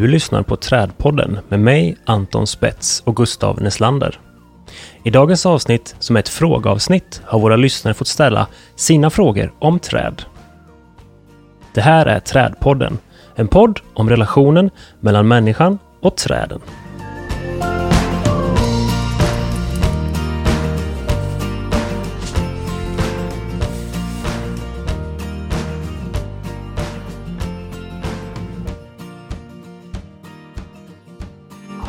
Du lyssnar på Trädpodden med mig, Anton Spets och Gustav Neslander. I dagens avsnitt, som är ett frågeavsnitt, har våra lyssnare fått ställa sina frågor om träd. Det här är Trädpodden, en podd om relationen mellan människan och träden.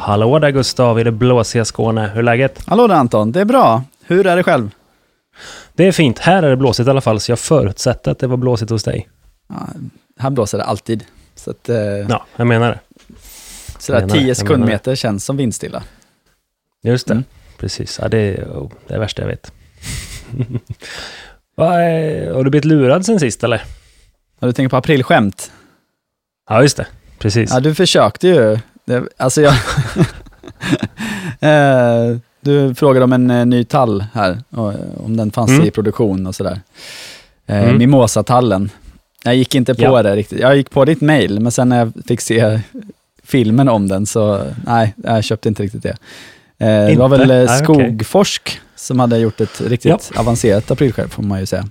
Hallå där Gustav i det blåsiga Skåne. Hur är läget? Hallå där Anton, det är bra. Hur är det själv? Det är fint. Här är det blåsigt i alla fall, så jag förutsätter att det var blåsigt hos dig. Ja, här blåser det alltid. Så att, eh, Ja, jag menar det. sådär jag menar det, 10 jag sekundmeter känns som vindstilla. Just det. Mm. Precis. Ja, det, är, oh, det är det värsta jag vet. Har du blivit lurad sen sist eller? Har du tänkt på aprilskämt? Ja, just det. Precis. Ja, du försökte ju. Det, alltså jag... eh, du frågade om en eh, ny tall här, och, eh, om den fanns Mm. i produktion och sådär. Eh, Mm. Mimosatallen. Jag gick inte på Ja. det riktigt. Jag gick på ditt mail, men sen när jag fick se filmen om den så, nej, jag köpte inte riktigt det. Eh, det var Inte? väl eh. Skogforsk som hade gjort ett riktigt avancerat aprilskämt, får man ju säga.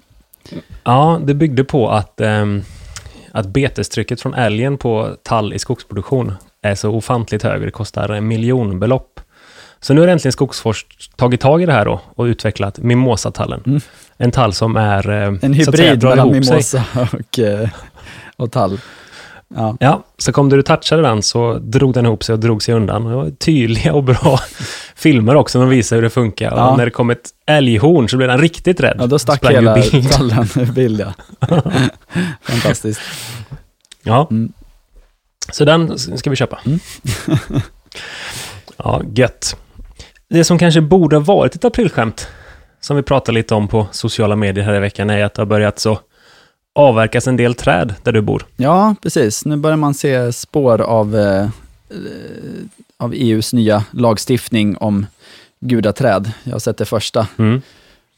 Ja, det byggde på att, ehm, att betestrycket från älgen på tall i skogsproduktion är så ofantligt hög. Det kostar en miljonbelopp. Så nu har äntligen Skogsforsk tagit tag i det här då och utvecklat mimosatallen. Mm. En tall som är... eh, En säga, hybrid mellan mimosa och, eh, och tall. Ja. Ja, så kom du touchade den så drog den ihop sig och drog sig undan. Det var tydliga och bra filmer också som visar hur det funkar. Ja. Och när det kom ett älghorn så blev den riktigt rädd. Ja, då stack hela bild. tallen ur bild, ja. Fantastiskt. Ja, Mm. Så den ska vi köpa. Mm. ja, gött. Det som kanske borde ha varit ett aprilskämt, som vi pratade lite om på sociala medier här i veckan, är att det har börjat så avverkas en del träd där du bor. Ja, precis. Nu börjar man se spår av, eh, eh, av EUs nya lagstiftning om gudaträd. Jag har sett det första Mm.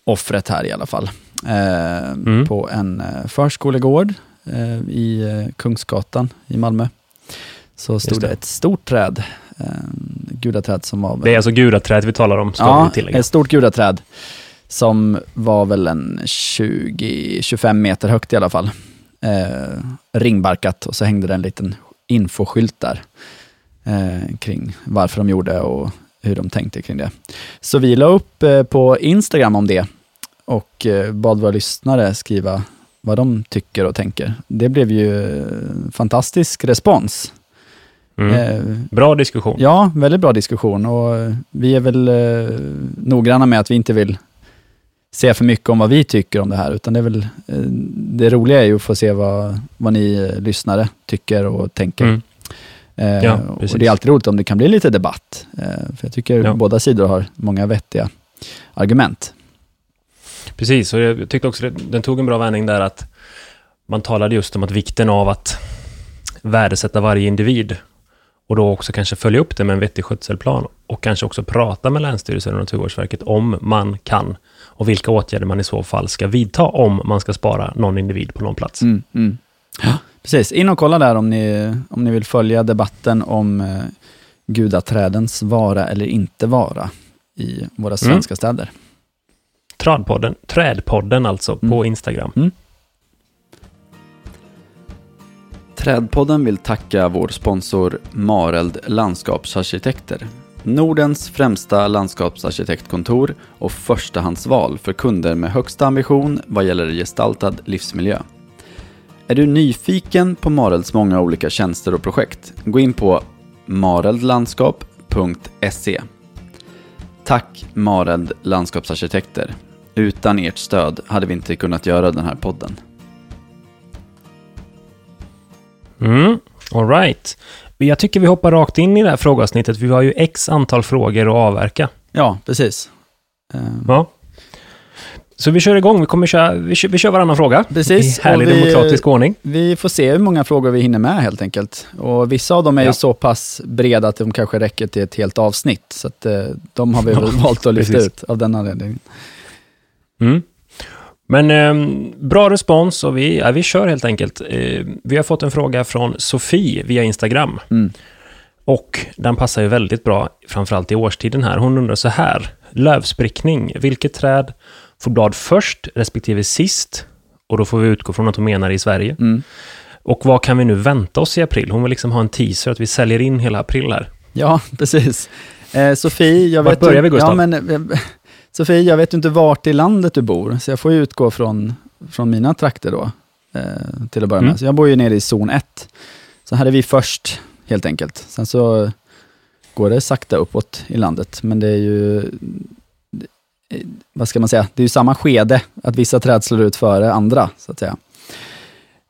offret här i alla fall. Eh, Mm. På en eh, förskolegård eh, i eh, Kungsgatan i Malmö. Så stod det. det ett stort träd, eh, gudaträd som var... Det är alltså gudaträd vi talar om, ska ja, vi tillägga. ett stort gudaträd som var väl en 20-25 meter högt i alla fall. Eh, ringbarkat och så hängde det en liten infoskylt där eh, kring varför de gjorde och hur de tänkte kring det. Så vi la upp eh, på Instagram om det och eh, bad våra lyssnare skriva vad de tycker och tänker. Det blev ju eh, fantastisk respons. Mm. Eh, Bra diskussion. Ja, väldigt bra diskussion och eh, vi är väl eh, noggranna med att vi inte vill säga för mycket om vad vi tycker om det här, utan det är väl eh, det roliga är ju att få se vad, vad ni eh, lyssnare tycker och tänker. Mm. Ja, och det är alltid roligt om det kan bli lite debatt, för jag tycker Ja. båda sidor har många vettiga argument. Precis, och jag tyckte också det, den tog en bra vändning där att man talade just om att vikten av att värdesätta varje individ och då också kanske följa upp det med en vettig skötselplan och kanske också prata med Länsstyrelsen och Naturvårdsverket om man kan och vilka åtgärder man i så fall ska vidta om man ska spara någon individ på någon plats. Mm, mm. Ja, precis. In och kolla där om ni, om ni vill följa debatten om eh, gudaträdens vara eller inte vara i våra svenska städer. Tradpodden, Trädpodden alltså, på Mm. Instagram. Trädpodden vill tacka vår sponsor Mareld Landskapsarkitekter. Nordens främsta landskapsarkitektkontor och förstahandsval för kunder med högsta ambition vad gäller gestaltad livsmiljö. Är du nyfiken på Marelds många olika tjänster och projekt? Gå in på mareldlandskap.se. Tack Mareld Landskapsarkitekter. Utan ert stöd hade vi inte kunnat göra den här podden. Mm, all right. Jag tycker vi hoppar rakt in i det här frågeavsnittet. Vi har ju x antal frågor att avverka. Ja, precis. Eh, Ja. Så vi kör igång. Vi, kommer köra, vi, kör, vi kör varannan fråga. Precis, I härlig vi- demokratisk ordning. Vi får se hur många frågor vi hinner med helt enkelt. Och vissa av dem är Ja. ju så pass breda att de kanske räcker till ett helt avsnitt. Så att, eh, de har vi väl valt att lyfta ut av den anledningen. Mm. Men ehm, bra respons och vi, ja, vi kör helt enkelt. Eh, vi har fått en fråga från Sofie via Instagram. Mm. Och den passar ju väldigt bra, framförallt i årstiden här. Hon undrar så här, lövsprickning, vilket träd får blad först respektive sist? Och då får vi utgå från att hon menar i Sverige. Mm. Och vad kan vi nu vänta oss i april? Hon vill liksom ha en teaser, att vi säljer in hela april här. Ja, precis. Eh, Sofie, jag Vart vet börjar ju- vi, Gustav? Ja, men, eh, Sofie, jag vet inte vart i landet du bor, så jag får ju utgå från, från mina trakter då, eh, till att börja med. Mm. Så jag bor ju nere i zon 1. Så här är vi först, helt enkelt. Sen så går det sakta uppåt i landet, men det är ju, eh, vad ska man säga, det är ju samma skede, att vissa träd slår ut före andra, så att säga.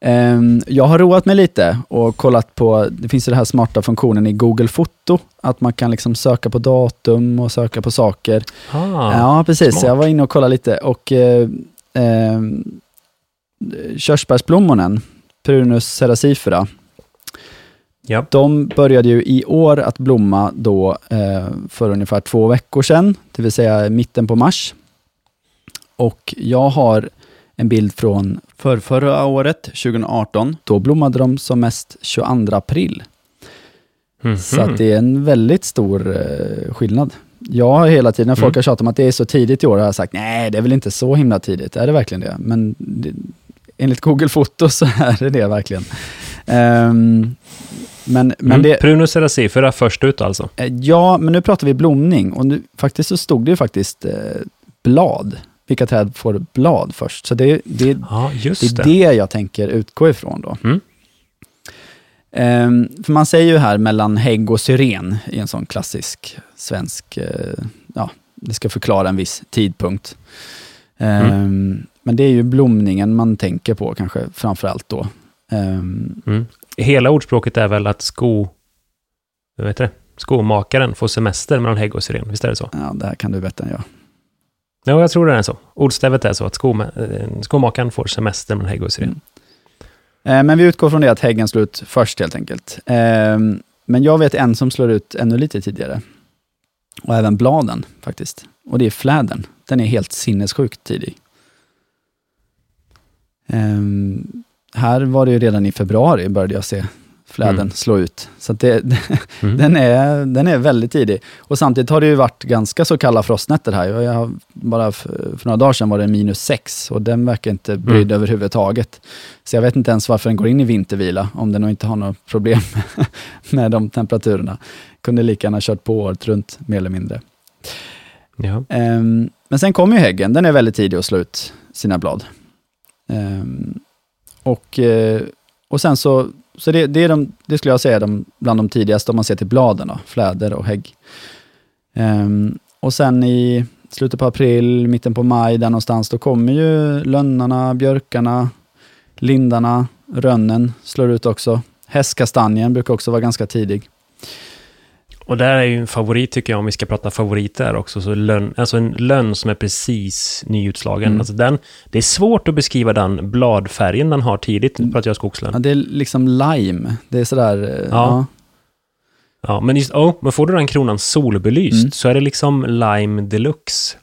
Ehm, Jag har roat mig lite och kollat på, det finns ju den här smarta funktionen i Google Foto, att man kan liksom söka på datum och söka på saker. Ah, ja, precis. smart. Jag var inne och kollade lite och eh, eh, körsbärsblommonen, Prunus serracifera, ja. de började ju i år att blomma då eh, för ungefär två veckor sedan, det vill säga mitten på mars. Och jag har en bild från För förra året, 2018, då blommade de som mest 22 april. Mhm. Så att det är en väldigt stor eh, skillnad. Jag har hela tiden, när folk Mm. har tjatat om att det är så tidigt i år, har jag sagt nej, det är väl inte så himla tidigt. Är det verkligen det? Men det, enligt Google Foto så är det det verkligen. Ehm, men men mm. det, Prunus serracifera först ut alltså. eh, ja, men nu pratar vi blomning och nu, faktiskt så stod det ju faktiskt eh, blad. Vilka träd får blad först? Så det, det, Ja, det är det. jag tänker utgå ifrån då. Mm. Ehm, för man säger ju här mellan hägg och syren i en sån klassisk svensk, eh, ja, det ska förklara en viss tidpunkt. Ehm, Men det är ju blomningen man tänker på kanske framför allt då. Ehm, Mm. Hela ordspråket är väl att sko... Vad heter det? Skomakaren får semester mellan hägg och syren. Visst är det så? ja, det här kan du bättre än jag. Ja, jag tror det är så. Ordstävet är så att skoma, eh, skomakaren får semester med hägg och syren. Mm. Eh, men vi utgår från det att häggen slår ut först helt enkelt. Ehm, men jag vet en som slår ut ännu lite tidigare. Och även bladen faktiskt. Och det är flädern. Den är helt sinnessjukt tidig. Ehm, här var det ju redan i februari började jag se flädern Mm. slå ut. Så det, Mm. den, är, den är väldigt tidig. Och samtidigt har det ju varit ganska så kalla frostnätter här. Jag har, bara för, för några dagar sedan var det minus sex och den verkar inte brydd Mm. överhuvudtaget. Så jag vet inte ens varför den går in i vintervila, om den nog inte har några problem med de temperaturerna. Kunde lika gärna kört på året runt, mer eller mindre. Ja. Ehm, men sen kommer ju häggen, den är väldigt tidig att slå ut sina blad. Ehm, och, eh, och sen så, så det, det, är de, det skulle jag säga är de, bland de tidigaste om man ser till bladen, då, fläder och hägg. Um, och sen i slutet på april, mitten på maj, där någonstans, då kommer ju lönnarna, björkarna, lindarna, rönnen slår ut också. Hästkastanjen brukar också vara ganska tidig. Och där är ju en favorit tycker jag, om vi ska prata favoriter också, så lönn, alltså en lönn som är precis nyutslagen. Mm. Alltså den, det är svårt att beskriva den bladfärgen den har tidigt, nu pratar jag skogslönn. Ja, det är liksom lime. Det är sådär... eh, Ja. Ja, men just, oh, men får du den kronan solbelyst Mm. så är det liksom lime deluxe.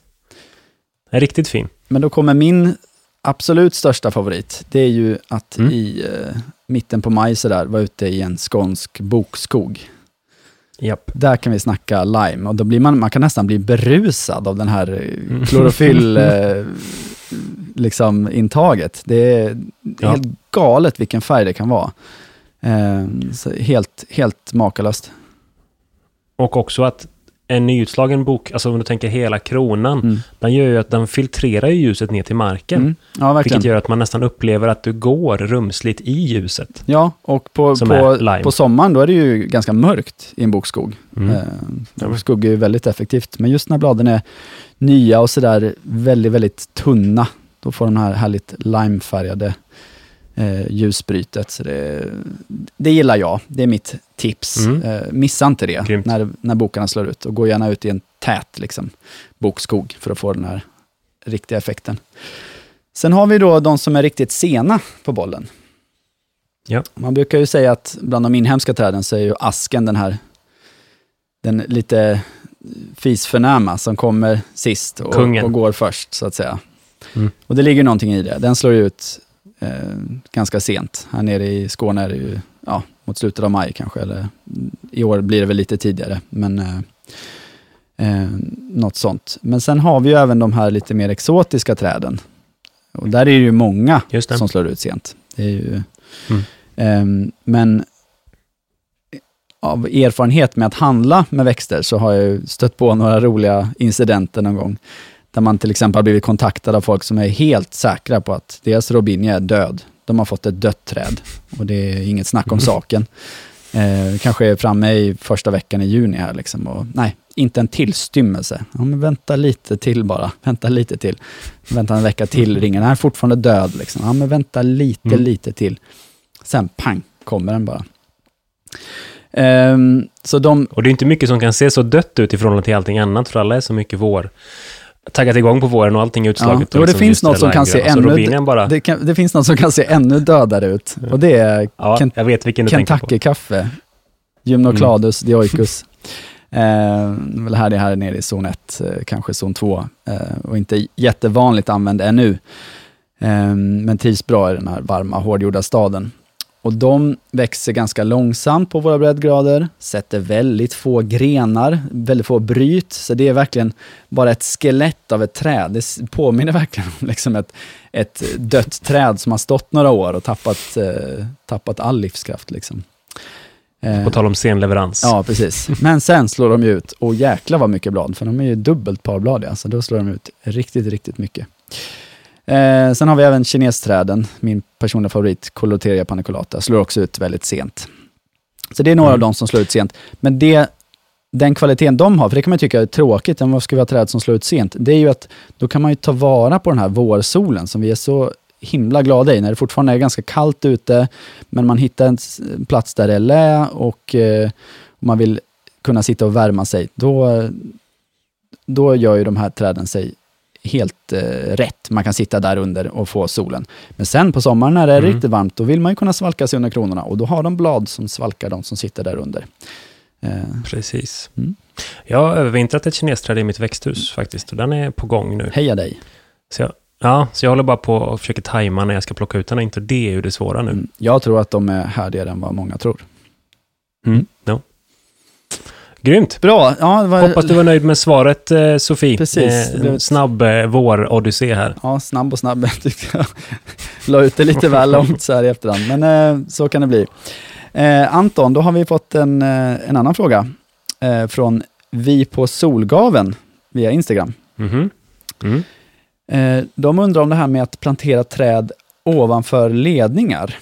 Den är riktigt fin. Men då kommer min absolut största favorit. Det är ju att Mm. i eh, mitten på maj sådär, vara ute i en skånsk bokskog. Japp. Där kan vi snacka lime och då blir man, man kan nästan bli berusad av den här eh, Mm. klorofyll eh, liksom intaget. Det är Ja. helt galet vilken färg det kan vara. Eh, helt, helt makalöst. Och också att en nyutslagen bok, alltså om du tänker hela kronan, Mm. den gör ju att den filtrerar ju ljuset ner till marken. Mm. Ja, verkligen. Vilket gör att man nästan upplever att du går rumsligt i ljuset. Ja, och på, på, på sommaren då är det ju ganska mörkt i en bokskog. Mm. Eh, skugga är ju väldigt effektivt, men just när bladen är nya och sådär väldigt, väldigt tunna, då får de här härligt limefärgade eh, ljusbrytet. Så det, det gillar jag, det är mitt tips. Mm. Eh, missa inte det Grymt. när, när bokarna slår ut och gå gärna ut i en tät liksom, bokskog för att få den här riktiga effekten. Sen har vi då de som är riktigt sena på bollen. Ja. Man brukar ju säga att bland de inhemska träden så är ju asken den här, den lite fisförnäma som kommer sist och, och går först, så att säga. Mm. Och det ligger någonting i det. Den slår ut eh, ganska sent. Här nere i Skåne är det ju ja, mot slutet av maj kanske, eller i år blir det väl lite tidigare, men eh, eh, något sånt. Men sen har vi ju även de här lite mer exotiska träden. Och där är det ju många det. som slår ut sent. Det är ju, Mm. Ehm, men av erfarenhet med att handla med växter så har jag stött på några roliga incidenter någon gång. Där man till exempel har blivit kontaktad av folk som är helt säkra på att deras robinia är död. De har fått ett dött träd och det är inget snack om saken. Eh, kanske är framme i första veckan i juni här liksom och nej, inte en tillstymmelse. Ja, men vänta lite till bara, vänta lite till. Vänta en vecka till, ringer den är fortfarande död liksom. Ja, men vänta lite, Mm. lite till. Sen pang, kommer den bara. Så de, Och det är inte mycket som kan se så dött ut i förhållande till allting annat, för alla är så mycket vår. Taggat igång på våren och allting är ja, utslaget. jo, och det liksom finns något som kan se ännu... bara... Det, kan, det finns något som kan se ännu dödare ut. Och det är ja, Ken- jag vet vilken du. Kentucky-kaffe. Gymnocladus dioicus. Eh, väl här det här nere i zon 1, eh, kanske zon 2. Eh, och inte jättevanligt använd ännu. Eh, men trivs bra i den här varma, hårdgjorda staden. Och de växer ganska långsamt på våra breddgrader, sätter väldigt få grenar, väldigt få bryt. Så det är verkligen bara ett skelett av ett träd. Det påminner verkligen om liksom ett, ett dött träd som har stått några år och tappat, eh, tappat all livskraft. Liksom. Eh, På tal om sen leverans. Ja, precis. Men sen slår de ut, och jäkla vad mycket blad, för de är ju dubbelt parbladiga, så då slår de ut riktigt, riktigt mycket. Eh, sen har vi även kinesträden, min personliga favorit, Coloteria paniculata, slår också ut väldigt sent. Så det är några Mm. av de som slår ut sent. Men det, den kvaliteten de har, för det kan man tycka är tråkigt, men vad ska vi ha träd som slår ut sent? Det är ju att då kan man ju ta vara på den här vårsolen som vi är så himla glada i, när det fortfarande är ganska kallt ute, men man hittar en plats där det är lä och eh, man vill kunna sitta och värma sig, då, då gör ju de här träden sig helt eh, rätt. Man kan sitta där under och få solen. Men sen på sommaren när det är Mm. riktigt varmt, då vill man ju kunna svalka sig under kronorna och då har de blad som svalkar de som sitter där under. Eh, Precis. Mm. Jag har övervintrat ett kinesträd i mitt växthus faktiskt, och den är på gång nu. heja dig! Så jag, ja, så jag håller bara på och försöker tajma när jag ska plocka ut den, inte det är ju det svåra nu. Mm. Jag tror att de är härdigare än vad många tror. Mm. Grymt! Bra! Ja, var, Hoppas du var nöjd med svaret, eh, Sofie. Precis, Eh, snabb eh, vår-odyssé här. Ja, snabb och snabb tyckte jag. La ut det lite väl långt så här i efterhand, men eh, så kan det bli. Eh, Anton, då har vi fått en, eh, en annan fråga eh, från Vi på Solgaven via Instagram. Mhm. Mm. Eh, de undrar om det här med att plantera träd ovanför ledningar.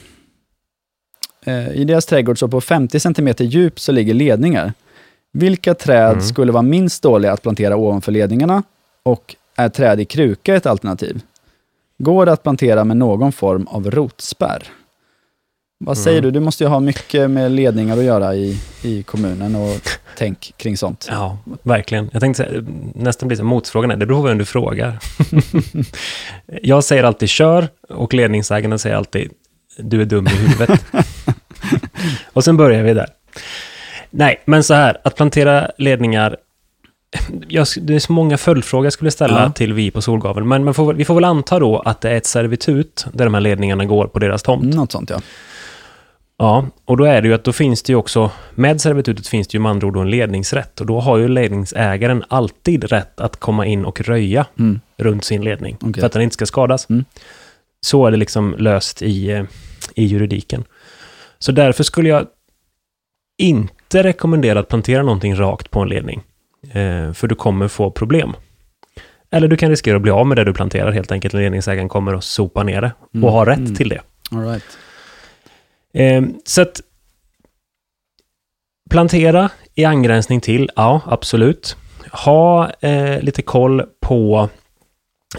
I deras trädgård så på 50 cm djup så ligger ledningar. Vilka träd Mm. skulle vara minst dåliga att plantera ovanför ledningarna och är träd i kruka ett alternativ? Går det att plantera med någon form av rotspärr? Vad säger Mm. du? Du måste ju ha mycket med ledningar att göra i, i kommunen och tänk kring sånt. Ja, verkligen. Jag tänkte säga, nästan bli så här, motfrågan är, det beror på vem du frågar. jag säger alltid kör och ledningsägarna säger alltid du är dum i huvudet. och sen börjar vi där. Nej, men så här, att plantera ledningar, jag, det är så många följdfrågor jag skulle ställa Ja. till vi på Solgaveln, men får, vi får väl anta då att det är ett servitut där de här ledningarna går på deras tomt. Något sånt ja. Ja, och då är det ju att då finns det ju också, med servitutet finns det ju med andra ord en ledningsrätt. Och då har ju ledningsägaren alltid rätt att komma in och röja Mm. runt sin ledning. Okej. För att den inte ska skadas. Mm. Så är det liksom löst i, eh, i juridiken. Så därför skulle jag inte rekommendera att plantera någonting rakt på en ledning. Eh, för du kommer få problem. Eller du kan riskera att bli av med det du planterar helt enkelt. Ledningsägaren kommer och sopa ner det. Mm. Och har rätt Mm. till det. All right. Eh, så att plantera i angränsning till, ja, absolut. Ha eh, lite koll på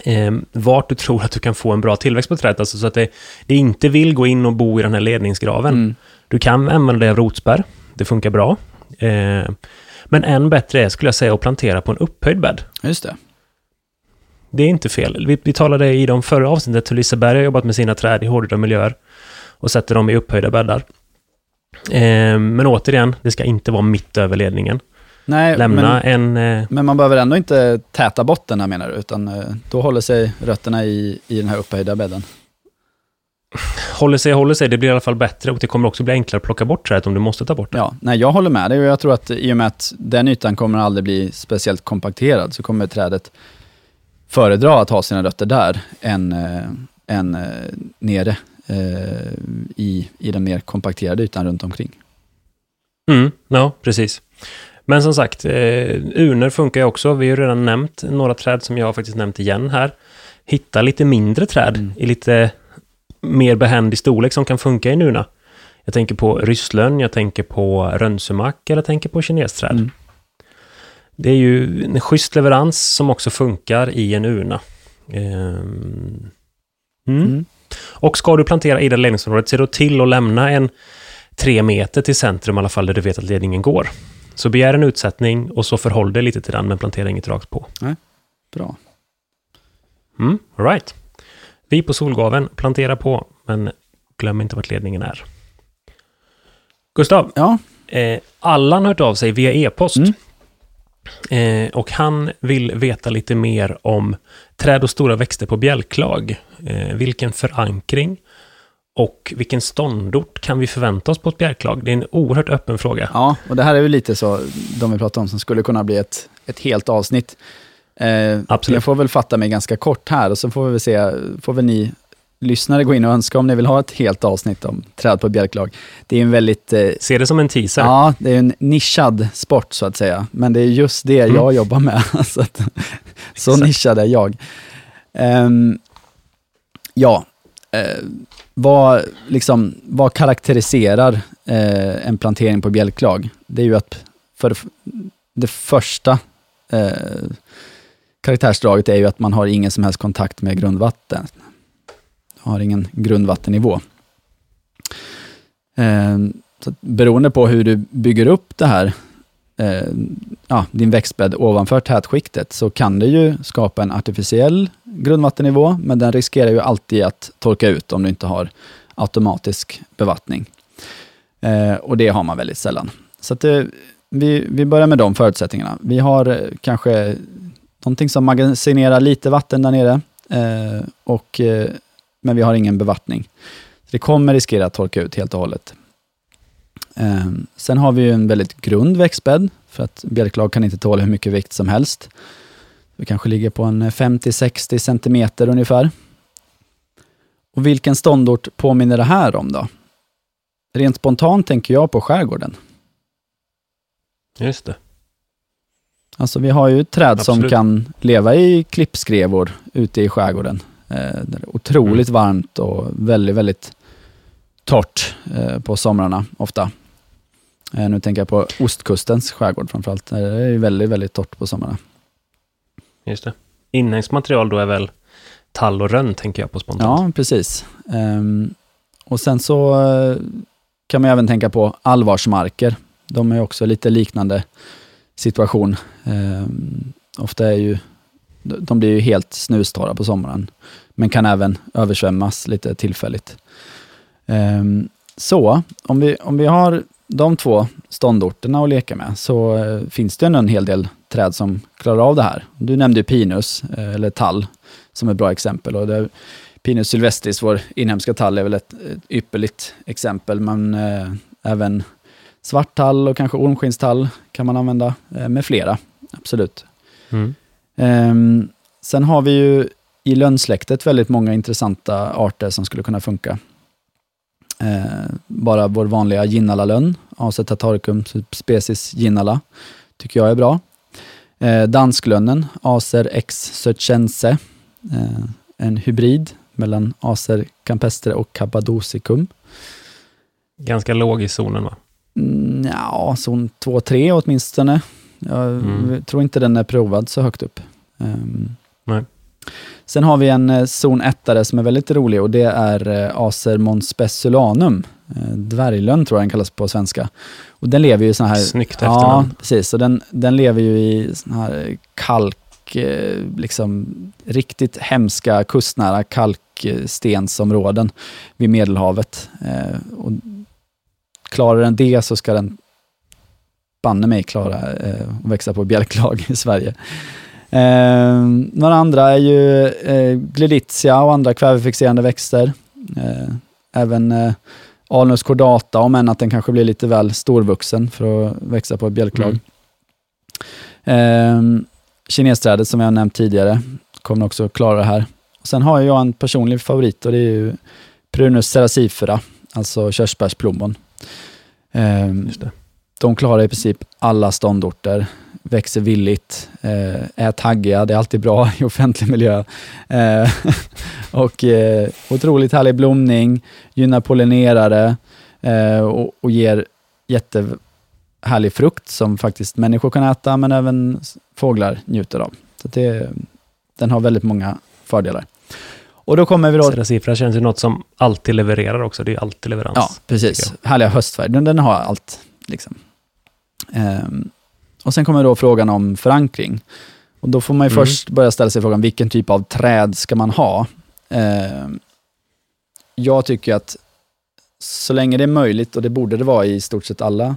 eh, vart du tror att du kan få en bra tillväxt på trädet, alltså så att det, det inte vill gå in och bo i den här ledningsgraven. Mm. Du kan använda dig av rotspärr, det funkar bra. Eh, men än bättre är, skulle jag säga, att plantera på en upphöjd bädd. Just det. Det är inte fel. Vi, vi talade i de förra avsnittet hur Liseberg har jobbat med sina träd i hårdare miljöer och sätter dem i upphöjda bäddar. Eh, men återigen, det ska inte vara mitt över ledningen. Nej, Lämna men, en... Eh, men man behöver ändå inte täta botten här menar du, utan eh, då håller sig rötterna i, i den här upphöjda bädden. Håller sig håller sig, det blir i alla fall bättre och det kommer också bli enklare att plocka bort trädet om du måste ta bort det. Ja, nej, jag håller med dig och jag tror att i och med att den ytan kommer aldrig bli speciellt kompakterad så kommer trädet föredra att ha sina rötter där än, äh, än äh, nere äh, i, i den mer kompakterade ytan runt omkring. Mm, ja, precis. Men som sagt, eh, Uner funkar ju också. Vi har ju redan nämnt några träd som jag har faktiskt nämnt igen här. Hitta lite mindre träd mm. i lite mer behändig storlek som kan funka i en una. Jag tänker på rysslön, jag tänker på rönnsumack eller jag tänker på kinesträd. Mm. Det är ju en schysst leverans som också funkar i en urna. Ehm. Mm. Mm. Och ska du plantera i det ledningsområdet, se då till att lämna en tre meter till centrum i alla fall, där du vet att ledningen går. Så begär en utsättning och så förhåll dig lite till den, men plantera inget rakt på. Nej, bra. Mm, all right. Vi på Solgaven, plantera på, men glöm inte vart ledningen är. Gustav, ja? eh, Allan hört av sig via e-post. Mm. Eh, och han vill veta lite mer om träd och stora växter på bjälklag. Eh, vilken förankring och vilken ståndort kan vi förvänta oss på ett bjälklag? Det är en oerhört öppen fråga. Ja, och det här är väl lite så, de vi pratar om, som skulle kunna bli ett, ett helt avsnitt. Eh, Absolut. Jag får väl fatta mig ganska kort här och så får vi väl se, får väl ni lyssnare gå in och önska om ni vill ha ett helt avsnitt om träd på bjälklag. Det är en väldigt... Eh, Se det som en teaser. Ja, det är en nischad sport så att säga. Men det är just det mm. jag jobbar med. så att, så nischad är jag. Um, ja, uh, vad, liksom, vad karaktäriserar uh, en plantering på bjälklag? Det är ju att för det första uh, karaktärsdraget är ju att man har ingen som helst kontakt med grundvatten har ingen grundvattennivå. Eh, så beroende på hur du bygger upp det här, eh, ja, din växtbädd ovanför tätskiktet, så kan det ju skapa en artificiell grundvattennivå, men den riskerar ju alltid att torka ut om du inte har automatisk bevattning. Eh, och det har man väldigt sällan. Så att det, vi, vi börjar med de förutsättningarna. Vi har eh, kanske någonting som magasinerar lite vatten där nere eh, och eh, men vi har ingen bevattning. Det kommer riskera att torka ut helt och hållet. Eh, sen har vi en väldigt grund växtbädd, för att bjälklag kan inte tåla hur mycket vikt som helst. Vi kanske ligger på en 50-60 centimeter ungefär. Och vilken ståndort påminner det här om då? Rent spontant tänker jag på skärgården. Just det. Alltså vi har ju träd Absolut. som kan leva i klippskrevor ute i skärgården. Eh, otroligt mm. varmt och väldigt, väldigt torrt eh, på somrarna ofta. Eh, nu tänker jag på ostkustens skärgård framförallt. Det är väldigt, väldigt torrt på somrarna. Just det. Inhägnsmaterial då är väl tall och rönn, tänker jag på spontant. Ja, precis. Um, och sen så uh, kan man även tänka på allvarsmarker. De är också lite liknande situation. Eh, ofta är ju de blir ju helt snustorra på sommaren, men kan även översvämmas lite tillfälligt. Eh, så om vi, om vi har de två ståndorterna att leka med, så eh, finns det en hel del träd som klarar av det här. Du nämnde pinus, eh, eller tall, som ett bra exempel. Och det, pinus sylvestris, vår inhemska tall, är väl ett, ett ypperligt exempel, men eh, även svarttall och kanske ormskinnstall kan man använda med flera, absolut. Mm. Um, sen har vi ju i lönnsläktet väldigt många intressanta arter som skulle kunna funka. Uh, bara vår vanliga ginnalalönn, Acer species ginnala, tycker jag är bra. Uh, dansklönnen, Acer x sötchense, uh, en hybrid mellan Acer campestre och Cappadosicum. Ganska låg i zonen va? Ja, zon 2-3 åtminstone. Jag mm. tror inte den är provad så högt upp. Um, Nej. Sen har vi en eh, zon 1 som är väldigt rolig och det är eh, Acer monspeculanum. Eh, dvärglön tror jag den kallas på svenska. Och den lever ju i sån här... Snyggt efternamn. Ja, precis. Och den, den lever ju i sån här kalk, liksom riktigt hemska kustnära kalkstensområden vid Medelhavet. Och klarar den det så ska den banne mig klara eh, att växa på bjälklag i Sverige. Eh, några andra är ju eh, gleditia och andra kvävefixerande växter. Eh, Även eh, Alnus cordata, om än att den kanske blir lite väl storvuxen för att växa på ett bjälklag. Mm. Eh, kinesträdet som jag nämnt tidigare kommer också klara det här. Och sen har jag en personlig favorit och det är ju Prunus cerasifera, alltså körsbärsplommon. Eh, det. de klarar i princip alla ståndorter, växer villigt, eh, är taggiga, det är alltid bra i offentlig miljö. Eh, och eh, otroligt härlig blomning, gynnar pollinerare och, ger jättehärlig frukt som faktiskt människor kan äta, men även fåglar njuter av. Så det, den har väldigt många fördelar. Och då kommer vi då... Seracifra känns ju något som alltid levererar också. Det är ju alltid leverans. Ja, precis. Härliga höstfärger. Den, den har allt. Liksom. Ehm, och sen kommer då frågan om förankring. Och då får man ju Mm. först börja ställa sig frågan, vilken typ av träd ska man ha? Ehm, jag tycker att så länge det är möjligt, och det borde det vara i stort sett alla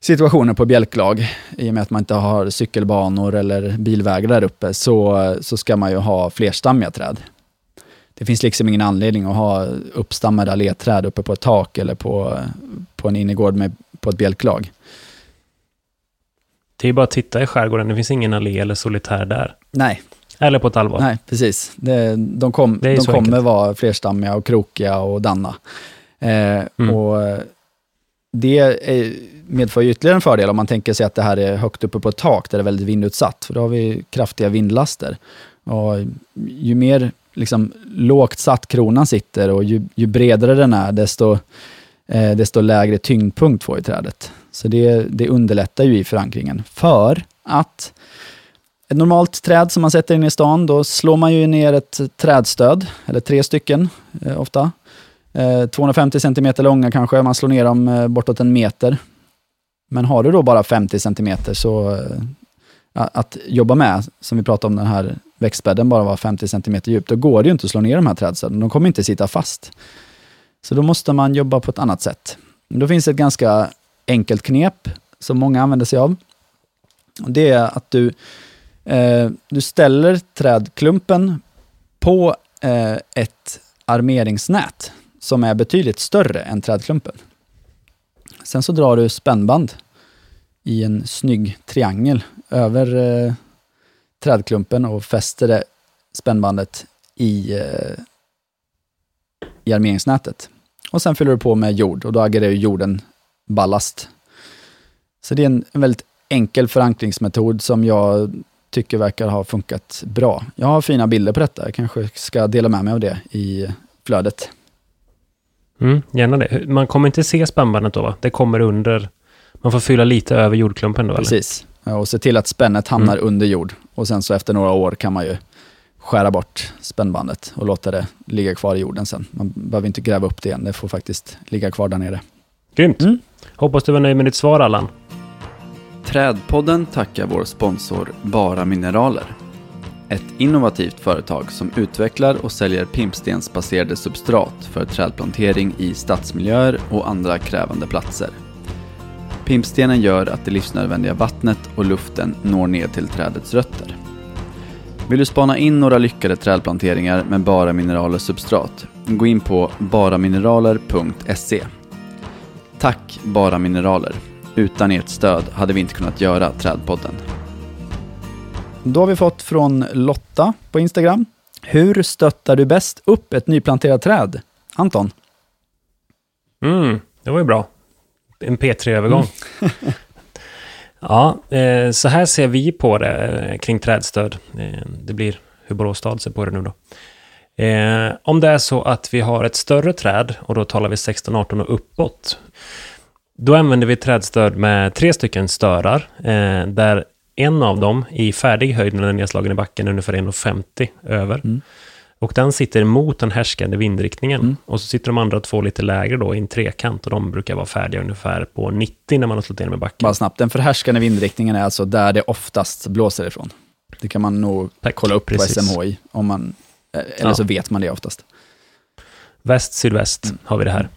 situationer på bjälklag, i och med att man inte har cykelbanor eller bilvägar där uppe, så, så ska man ju ha flerstammiga träd. Det finns liksom ingen anledning att ha uppstammade alléträd uppe på ett tak eller på, på en innergård med, på ett bjälklag. Det är bara att titta i skärgården. Det finns ingen allé eller solitär där. Nej, Eller på ett allvar. nej precis. Det, de kom, Det de kommer enkelt. vara flerstammiga och krokiga och danna. Eh, Mm. och det är, medför ju ytterligare en fördel om man tänker sig att det här är högt uppe på ett tak där det är väldigt vindutsatt, för då har vi kraftiga vindlaster. Och ju mer liksom, lågt satt kronan sitter och ju, ju bredare den är, desto, eh, desto lägre tyngdpunkt får ju trädet. Så det, det underlättar ju i förankringen. För att ett normalt träd som man sätter in i stan, då slår man ju ner ett trädstöd, eller tre stycken eh, ofta. Eh, 250 cm långa kanske, man slår ner dem eh, bortåt en meter. Men har du då bara 50 cm så eh, att jobba med, som vi pratade om den här växtbädden bara var 50 cm djup, då går det ju inte att slå ner de här trädstöden. De kommer inte sitta fast. Så då måste man jobba på ett annat sätt. Då finns ett ganska enkelt knep som många använder sig av. Och det är att du, eh, du ställer trädklumpen på eh, ett armeringsnät som är betydligt större än trädklumpen. Sen så drar du spännband i en snygg triangel över eh, trädklumpen och fäster det spännbandet i, eh, i armeringsnätet. Och sen fyller du på med jord och då agerar ju jorden ballast. Så det är en, en väldigt enkel förankringsmetod som jag tycker verkar ha funkat bra. Jag har fina bilder på detta, jag kanske ska dela med mig av det i flödet. Mm, gärna det. Man kommer inte se spannbandet då, va? Det kommer under... Man får fylla lite över jordklumpen då, eller? Precis. Ja, Och se till att spännet hamnar under jord. Och sen så efter några år kan man ju skära bort spännbandet och låta det ligga kvar i jorden sen. Man behöver inte gräva upp det igen, det får faktiskt ligga kvar där nere. Grymt. Mm. Hoppas du var nöjd med ditt svar, Allan. Trädpodden tackar vår sponsor Bara Mineraler. Ett innovativt företag som utvecklar och säljer pimpstensbaserade substrat för trädplantering i stadsmiljöer och andra krävande platser. Pimpstenen gör att det livsnödvändiga vattnet och luften når ner till trädets rötter. Vill du spana in några lyckade trädplanteringar med Bara Mineraler substrat? Gå in på baramineraler.se. Tack Bara Mineraler. Utan ert stöd hade vi inte kunnat göra Trädpodden. Då har vi fått från Lotta på Instagram. Hur stöttar du bäst upp ett nyplanterat träd? Anton? Mm, det var ju bra. En P3-övergång. ja, eh, så här ser vi på det eh, kring trädstöd. Eh, det blir hur Borås stad ser på det nu då. Om det är så att vi har ett större träd, och då talar vi 16, 18 och uppåt, då använder vi trädstöd med tre stycken störar, där en av dem i färdig höjd när den är nedslagen i backen är ungefär 1,50 över. Mm. Och den sitter mot den härskande vindriktningen. Mm. Och så sitter de andra två lite lägre då i en trekant och de brukar vara färdiga ungefär på 90 när man har slått in med backen. Bara snabbt, den förhärskande vindriktningen är alltså där det oftast blåser ifrån. Det kan man nog Tack. kolla upp Precis. på SMHI, om man, eh, eller Ja. så vet man det oftast. Väst, sydväst Mm. har vi det här.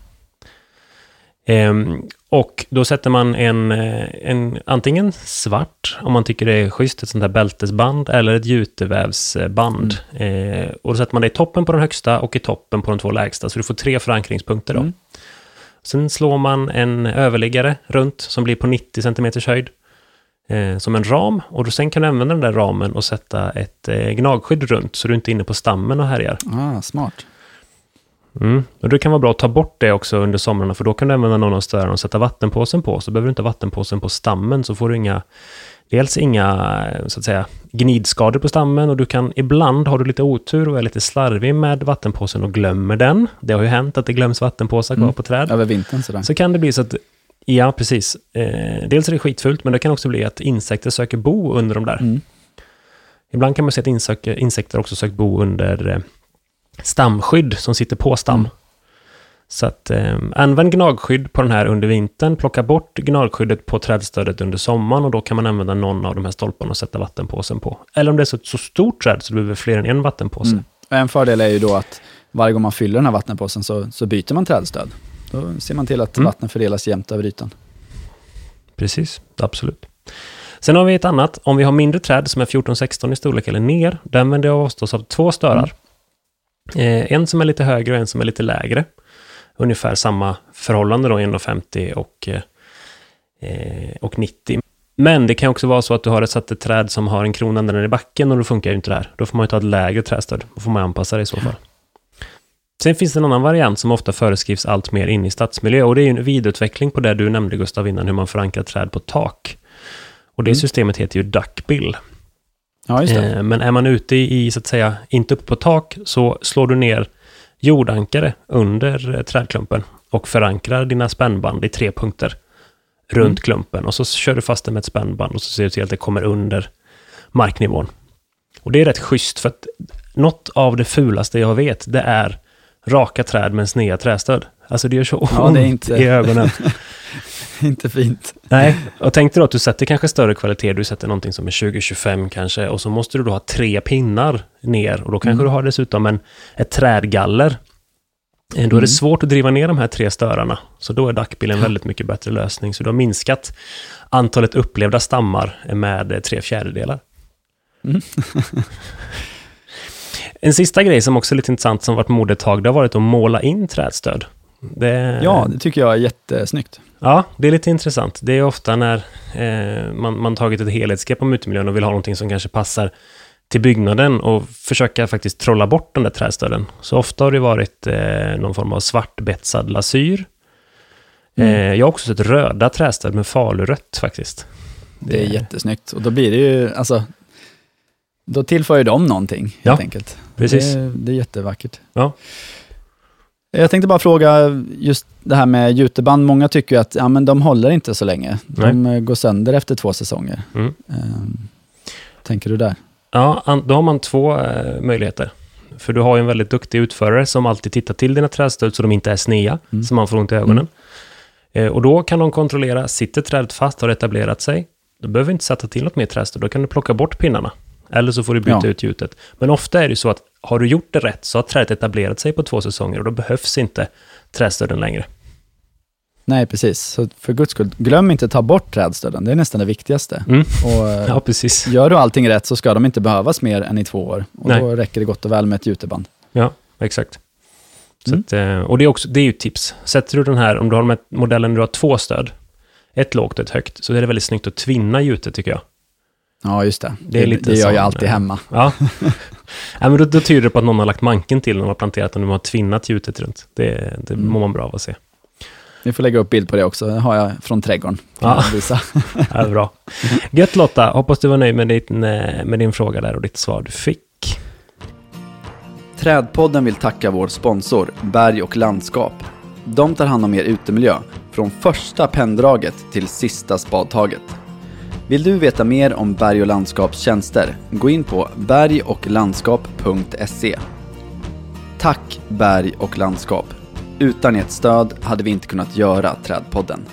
Ehm, Och då sätter man en, eh, en, antingen svart, om man tycker det är schysst, ett sånt här bältesband, eller ett jutevävsband. Eh, och då sätter man det i toppen på den högsta och i toppen på de två lägsta, så du får tre förankringspunkter då. Mm. Sen slår man en överliggare runt, som blir på 90 cm höjd, eh, som en ram. Och då sen kan du använda den där ramen och sätta ett eh, gnagskydd runt, så du inte är inne på stammen och härjar. Ah, smart. Mm. Och det kan vara bra att ta bort det också under somrarna, för då kan du använda någon av störarna och sätta vattenpåsen på, så behöver du inte ha vattenpåsen på stammen, så får du inga, dels inga, så att säga, gnidskador på stammen och du kan, ibland har du lite otur och är lite slarvig med vattenpåsen och glömmer den. Det har ju hänt att det glöms vattenpåsar kvar Mm. på träd. Över vintern sådär. Så kan det bli så att, ja precis, eh, dels är det skitfult, men det kan också bli att insekter söker bo under de där. Mm. Ibland kan man se att insekter också sökt bo under eh, stamskydd som sitter på stam. Mm. Så att eh, använd gnagskydd på den här under vintern, plocka bort gnagskyddet på trädstödet under sommaren och då kan man använda någon av de här stolparna och sätta vattenpåsen på. Eller om det är så, ett så stort träd så du behöver fler än en vattenpåse. Mm. En fördel är ju då att varje gång man fyller den här vattenpåsen så, så byter man trädstöd. Då ser man till att Mm. vattnet fördelas jämnt över ytan. Precis, absolut. Sen har vi ett annat, om vi har mindre träd som är 14-16 i storlek eller ner, där använder jag oss av två störar. Eh, en som är lite högre och en som är lite lägre. Ungefär samma förhållande då, 1,50 och, eh, och 90. Men det kan också vara så att du har ett satt ett träd som har en krona ända ner i backen och då funkar ju inte det här. Då får man ju ta ett lägre trädstöd. Då får man anpassa det i så fall. Sen finns det en annan variant som ofta föreskrivs allt mer in i stadsmiljö och det är ju en vidareutveckling på det du nämnde Gustav innan, hur man förankrar träd på tak. Och det Mm. systemet heter ju duckbill. Ja. Eh, Men är man ute i, så att säga, inte uppe på tak, så slår du ner jordankare under eh, trädklumpen och förankrar dina spännband i tre punkter runt Mm. klumpen. Och så kör du fast det med ett spännband och så ser du till att det kommer under marknivån. Och det är rätt schysst, för att något av det fulaste jag vet, det är raka träd med sneda trästöd. Alltså det gör så Ja, ont inte- i ögonen. Inte fint. Nej, och tänk dig då att du sätter kanske större kvalitet, du sätter någonting som är 20-25 kanske, och så måste du då ha tre pinnar ner, och då kanske Mm. du har dessutom en, ett trädgaller. Eh, Då är det Mm. svårt att driva ner de här tre störarna, så då är dackbill en väldigt mycket bättre lösning. Så du har minskat antalet upplevda stammar med eh, tre fjärdedelar. Mm. En sista grej som också är lite intressant, som varit mode ett tag, det har varit att måla in trädstöd. Det, Ja, det tycker jag är jättesnyggt. Ja, det är lite intressant. Det är ofta när eh, man, man tagit ett helhetsgrepp om utemiljön och vill ha någonting som kanske passar till byggnaden och försöka faktiskt trolla bort den där trädstöden. Så ofta har det varit eh, någon form av svartbetsad lasyr. Mm. Eh, jag har också sett röda trädstöd med falurött faktiskt. Det är jättesnyggt. Och då blir det ju, alltså, då tillför ju de någonting helt Ja, enkelt. Precis. Det, det är jättevackert. Ja. Jag tänkte bara fråga just det här med juteband. Många tycker ju att ja, men de håller inte så länge. De eh, går sönder efter två säsonger. Mm. Ehm, tänker du där? Ja, då har man två eh, möjligheter. För du har ju en väldigt duktig utförare som alltid tittar till dina trädstöd så de inte är snea, Mm. så man får ont i ögonen. Eh, och då kan de kontrollera, sitter trädet fast, har etablerat sig, då behöver vi inte sätta till något mer trädstöd, då kan du plocka bort pinnarna. Eller så får du byta Ja. ut gjutet. Men ofta är det så att har du gjort det rätt så har trädet etablerat sig på två säsonger och då behövs inte trädstöden längre. Nej, precis. Så för guds skull, glöm inte att ta bort trädstöden. Det är nästan det viktigaste. Mm. Och, eh, Ja, precis. Gör du allting rätt så ska de inte behövas mer än i två år. Och Nej. då räcker det gott och väl med ett juteband. Ja, exakt. Mm. att, eh, och det är, också, det är ju ett tips. Sätter du den här, om du har här modellen du har två stöd, ett lågt och ett högt, så är det väldigt snyggt att tvinna gjutet tycker jag. Ja, just det. Det är lite det gör jag alltid hemma. Ja. ja men då, då tyder det på att någon har lagt manken till när de har planterat och nu har tvinnat gjutet runt. Det, det Mm. mår man bra av att se. Ni får lägga upp bild på det också. Det har jag från trädgården. Kan Ja. visa. Ja, bra. Gött Lotta, hoppas du var nöjd med din, eh, med din fråga där och ditt svar du fick. Trädpodden vill tacka vår sponsor Berg och landskap. De tar hand om er utemiljö från första penndraget till sista spadtaget. Vill du veta mer om Berg och landskaps tjänster? Gå in på bergochlandskap.se. Tack Berg och landskap. Utan ert stöd hade vi inte kunnat göra Trädpodden.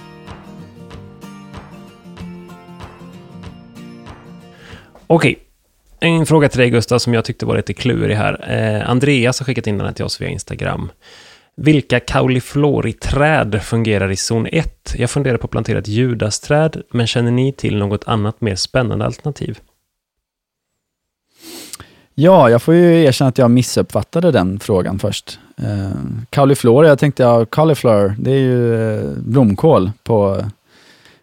Okej, en fråga till dig Gustav som jag tyckte var lite klurig här. Eh, Andreas har skickat in den här till oss via Instagram. Vilka kaulifloriträd fungerar i zon 1? Jag funderar på att plantera ett judasträd, men känner ni till något annat mer spännande alternativ? Ja, jag får ju erkänna att jag missuppfattade den frågan först. Eh, uh, cauliflower, jag tänkte, ja, cauliflower, det är ju uh, blomkål på,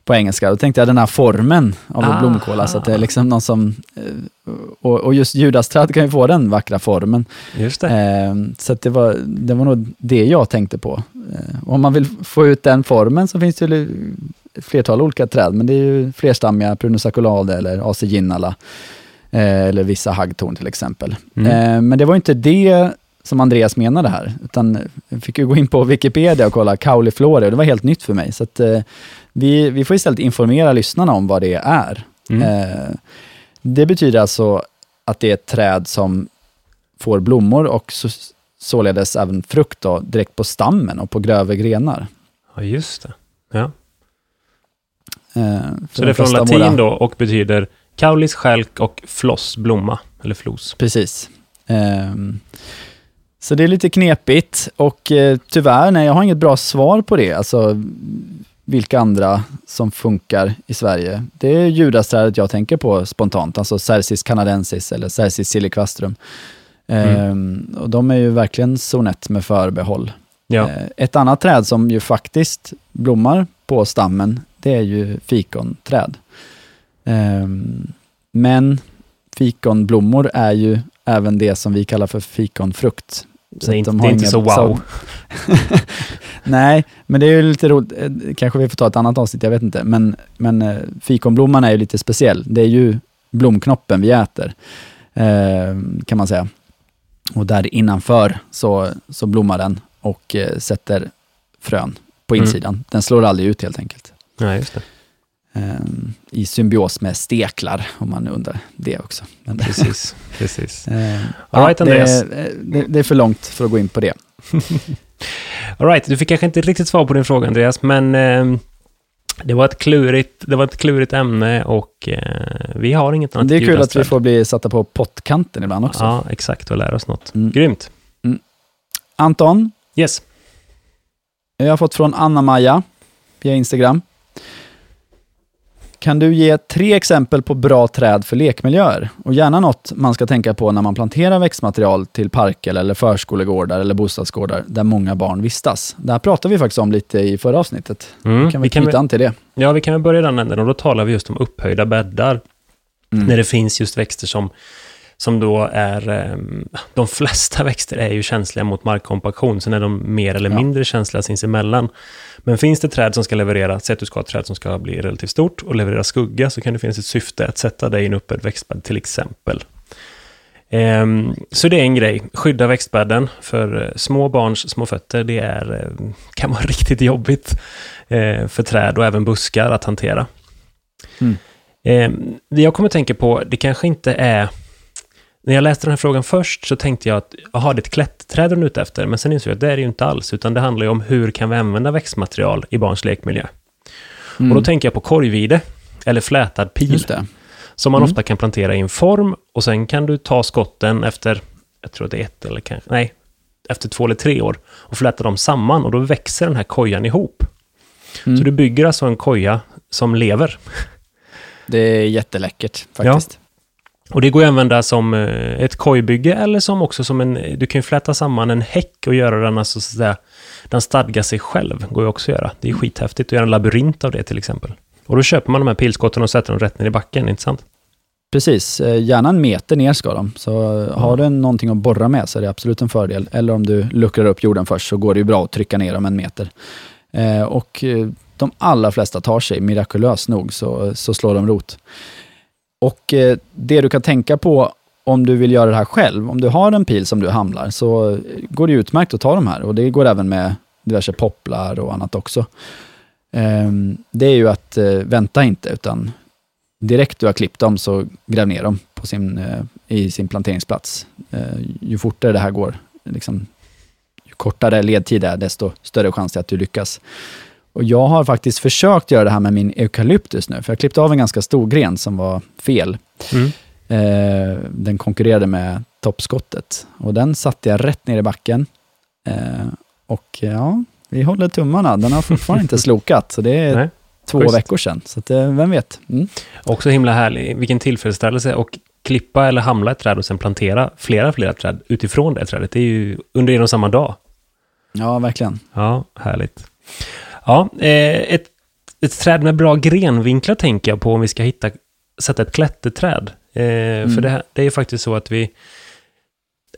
på engelska. Då tänkte jag den här formen av Aha. blomkål, alltså att det är liksom någon som... Uh, och, och, just judasträd kan ju få den vackra formen. Just det. så det, var, det var nog det jag tänkte på. om man vill få ut den formen så finns det ju ett flertal olika träd, men det är ju flerstammiga, Prunus aculade eller AC ginnala. Eh, eller vissa haggtorn till exempel. Mm. Eh, men det var inte det som Andreas menade här, utan jag fick ju gå in på Wikipedia och kolla cauliflora och det var helt nytt för mig. Så att, eh, vi, vi får istället informera lyssnarna om vad det är. Mm. det betyder alltså att det är ett träd som får blommor och så, således även frukt då, direkt på stammen och på grövre grenar. Ja, just det. Ja. så det är från latin våra... då och betyder Kaulis, skälk och floss, blomma eller flos. Precis. Um, så det är lite knepigt och uh, tyvärr, nej, jag har inget bra svar på det. Alltså vilka andra som funkar i Sverige. Det är judasträdet jag tänker på spontant, alltså Cercis canadensis eller Cercis siliquastrum. Mm. Um, och de är ju verkligen sonett med förbehåll. Ja. Uh, ett annat träd som ju faktiskt blommar på stammen, det är ju fikonträd. Um, men fikonblommor är ju även det som vi kallar för fikonfrukt. Så det är inte, de det är inte så wow. Nej, men det är ju lite roligt. Eh, kanske vi får ta ett annat avsnitt, jag vet inte. Men, men eh, fikonblomman är ju lite speciell. Det är ju blomknoppen vi äter, eh, kan man säga. Och där innanför så, så blommar den och sätter frön på mm. insidan. Mm. Den slår aldrig ut helt enkelt. Ja, just det. Um, i symbios med steklar, om man undrar det också. Men precis. precis. Uh, All right, Andreas. Det, det, är för långt för att gå in på det. All right, du fick kanske inte riktigt svar på din fråga, Andreas, men uh, det, var ett klurigt, det var ett klurigt ämne och uh, vi har inget annat Det är kul att vi får bli satta på pottkanten ibland också. Ja, exakt, och lära oss något. Mm. Grymt. Mm. Anton? Yes? Jag har fått från Anna-Maja via Instagram. Kan du ge tre exempel på bra träd för lekmiljöer? Och gärna något man ska tänka på när man planterar växtmaterial till parker eller förskolegårdar eller bostadsgårdar där många barn vistas. Det här pratade vi faktiskt om lite i förra avsnittet. Mm, kan vi, vi knyta an till det? Ja, vi kan väl börja i den änden och då talar vi just om upphöjda bäddar. Mm. När det finns just växter som som då är, ehm, de flesta växter är ju känsliga mot markkompaktion, sen är de mer eller mindre ja. känsliga sinsemellan. Men finns det träd som ska leverera, säg att du ska ha ett träd som ska bli relativt stort och leverera skugga, så kan det finnas ett syfte att sätta dig i en öppen växtbädd till exempel. Ehm, så det är en grej, skydda växtbädden för eh, små barns små fötter, det är, eh, kan vara riktigt jobbigt eh, för träd och även buskar att hantera. Mm. Ehm, det jag kommer att tänka på, det kanske inte är när jag läste den här frågan först så tänkte jag att, jaha, det är ett klätterträd de är ute efter, men sen insåg jag att det är det ju inte alls, utan det handlar ju om hur kan vi använda växtmaterial i barns lekmiljö. Mm. Och då tänker jag på korgvide, eller flätad pil, som man mm. ofta kan plantera i en form, och sen kan du ta skotten efter, jag tror det är ett eller kanske, nej, efter två eller tre år, och fläta dem samman, och då växer den här kojan ihop. Mm. Så du bygger alltså en koja som lever. Det är jätteläckert faktiskt. Ja. Och det går att använda som eh, ett kojbygge eller som också som en... Du kan ju fläta samman en häck och göra den alltså så att säga, Den stadgar sig själv, går ju också att göra. Det är skithäftigt att göra en labyrint av det till exempel. Och då köper man de här pilskotten och sätter dem rätt ner i backen, inte sant? Precis, eh, gärna en meter ner ska de. Så eh, har du någonting att borra med så är det absolut en fördel. Eller om du luckrar upp jorden först så går det ju bra att trycka ner dem en meter. Och de allra flesta tar sig, mirakulöst nog, så, så slår de rot. Och eh, det du kan tänka på om du vill göra det här själv, om du har en pil som du hamlar, så går det utmärkt att ta de här. Och det går även med diverse popplar och annat också. Ehm, det är ju att eh, vänta inte, utan direkt du har klippt dem så gräv ner dem på sin, eh, i sin planteringsplats. Ju fortare det här går, liksom, ju kortare ledtid det är, desto större chans är att du lyckas. Och jag har faktiskt försökt göra det här med min eukalyptus nu, för jag klippte av en ganska stor gren som var fel. Mm. Eh, den konkurrerade med toppskottet och den satte jag rätt ner i backen. Eh, Och ja, vi håller tummarna. Den har fortfarande inte slokat, så det är Nej, två schysst. veckor sedan. Så att, eh, vem vet? Mm. Också himla härlig. Vilken tillfredsställelse. Och klippa eller hamla ett träd och sen plantera flera, flera träd utifrån det trädet. Det är ju under en och samma dag. Ja, verkligen. Ja, härligt. Ja, eh, ett, ett träd med bra grenvinklar tänker jag på om vi ska hitta, sätta ett klätterträd. Eh, För det, det är ju faktiskt så att vi,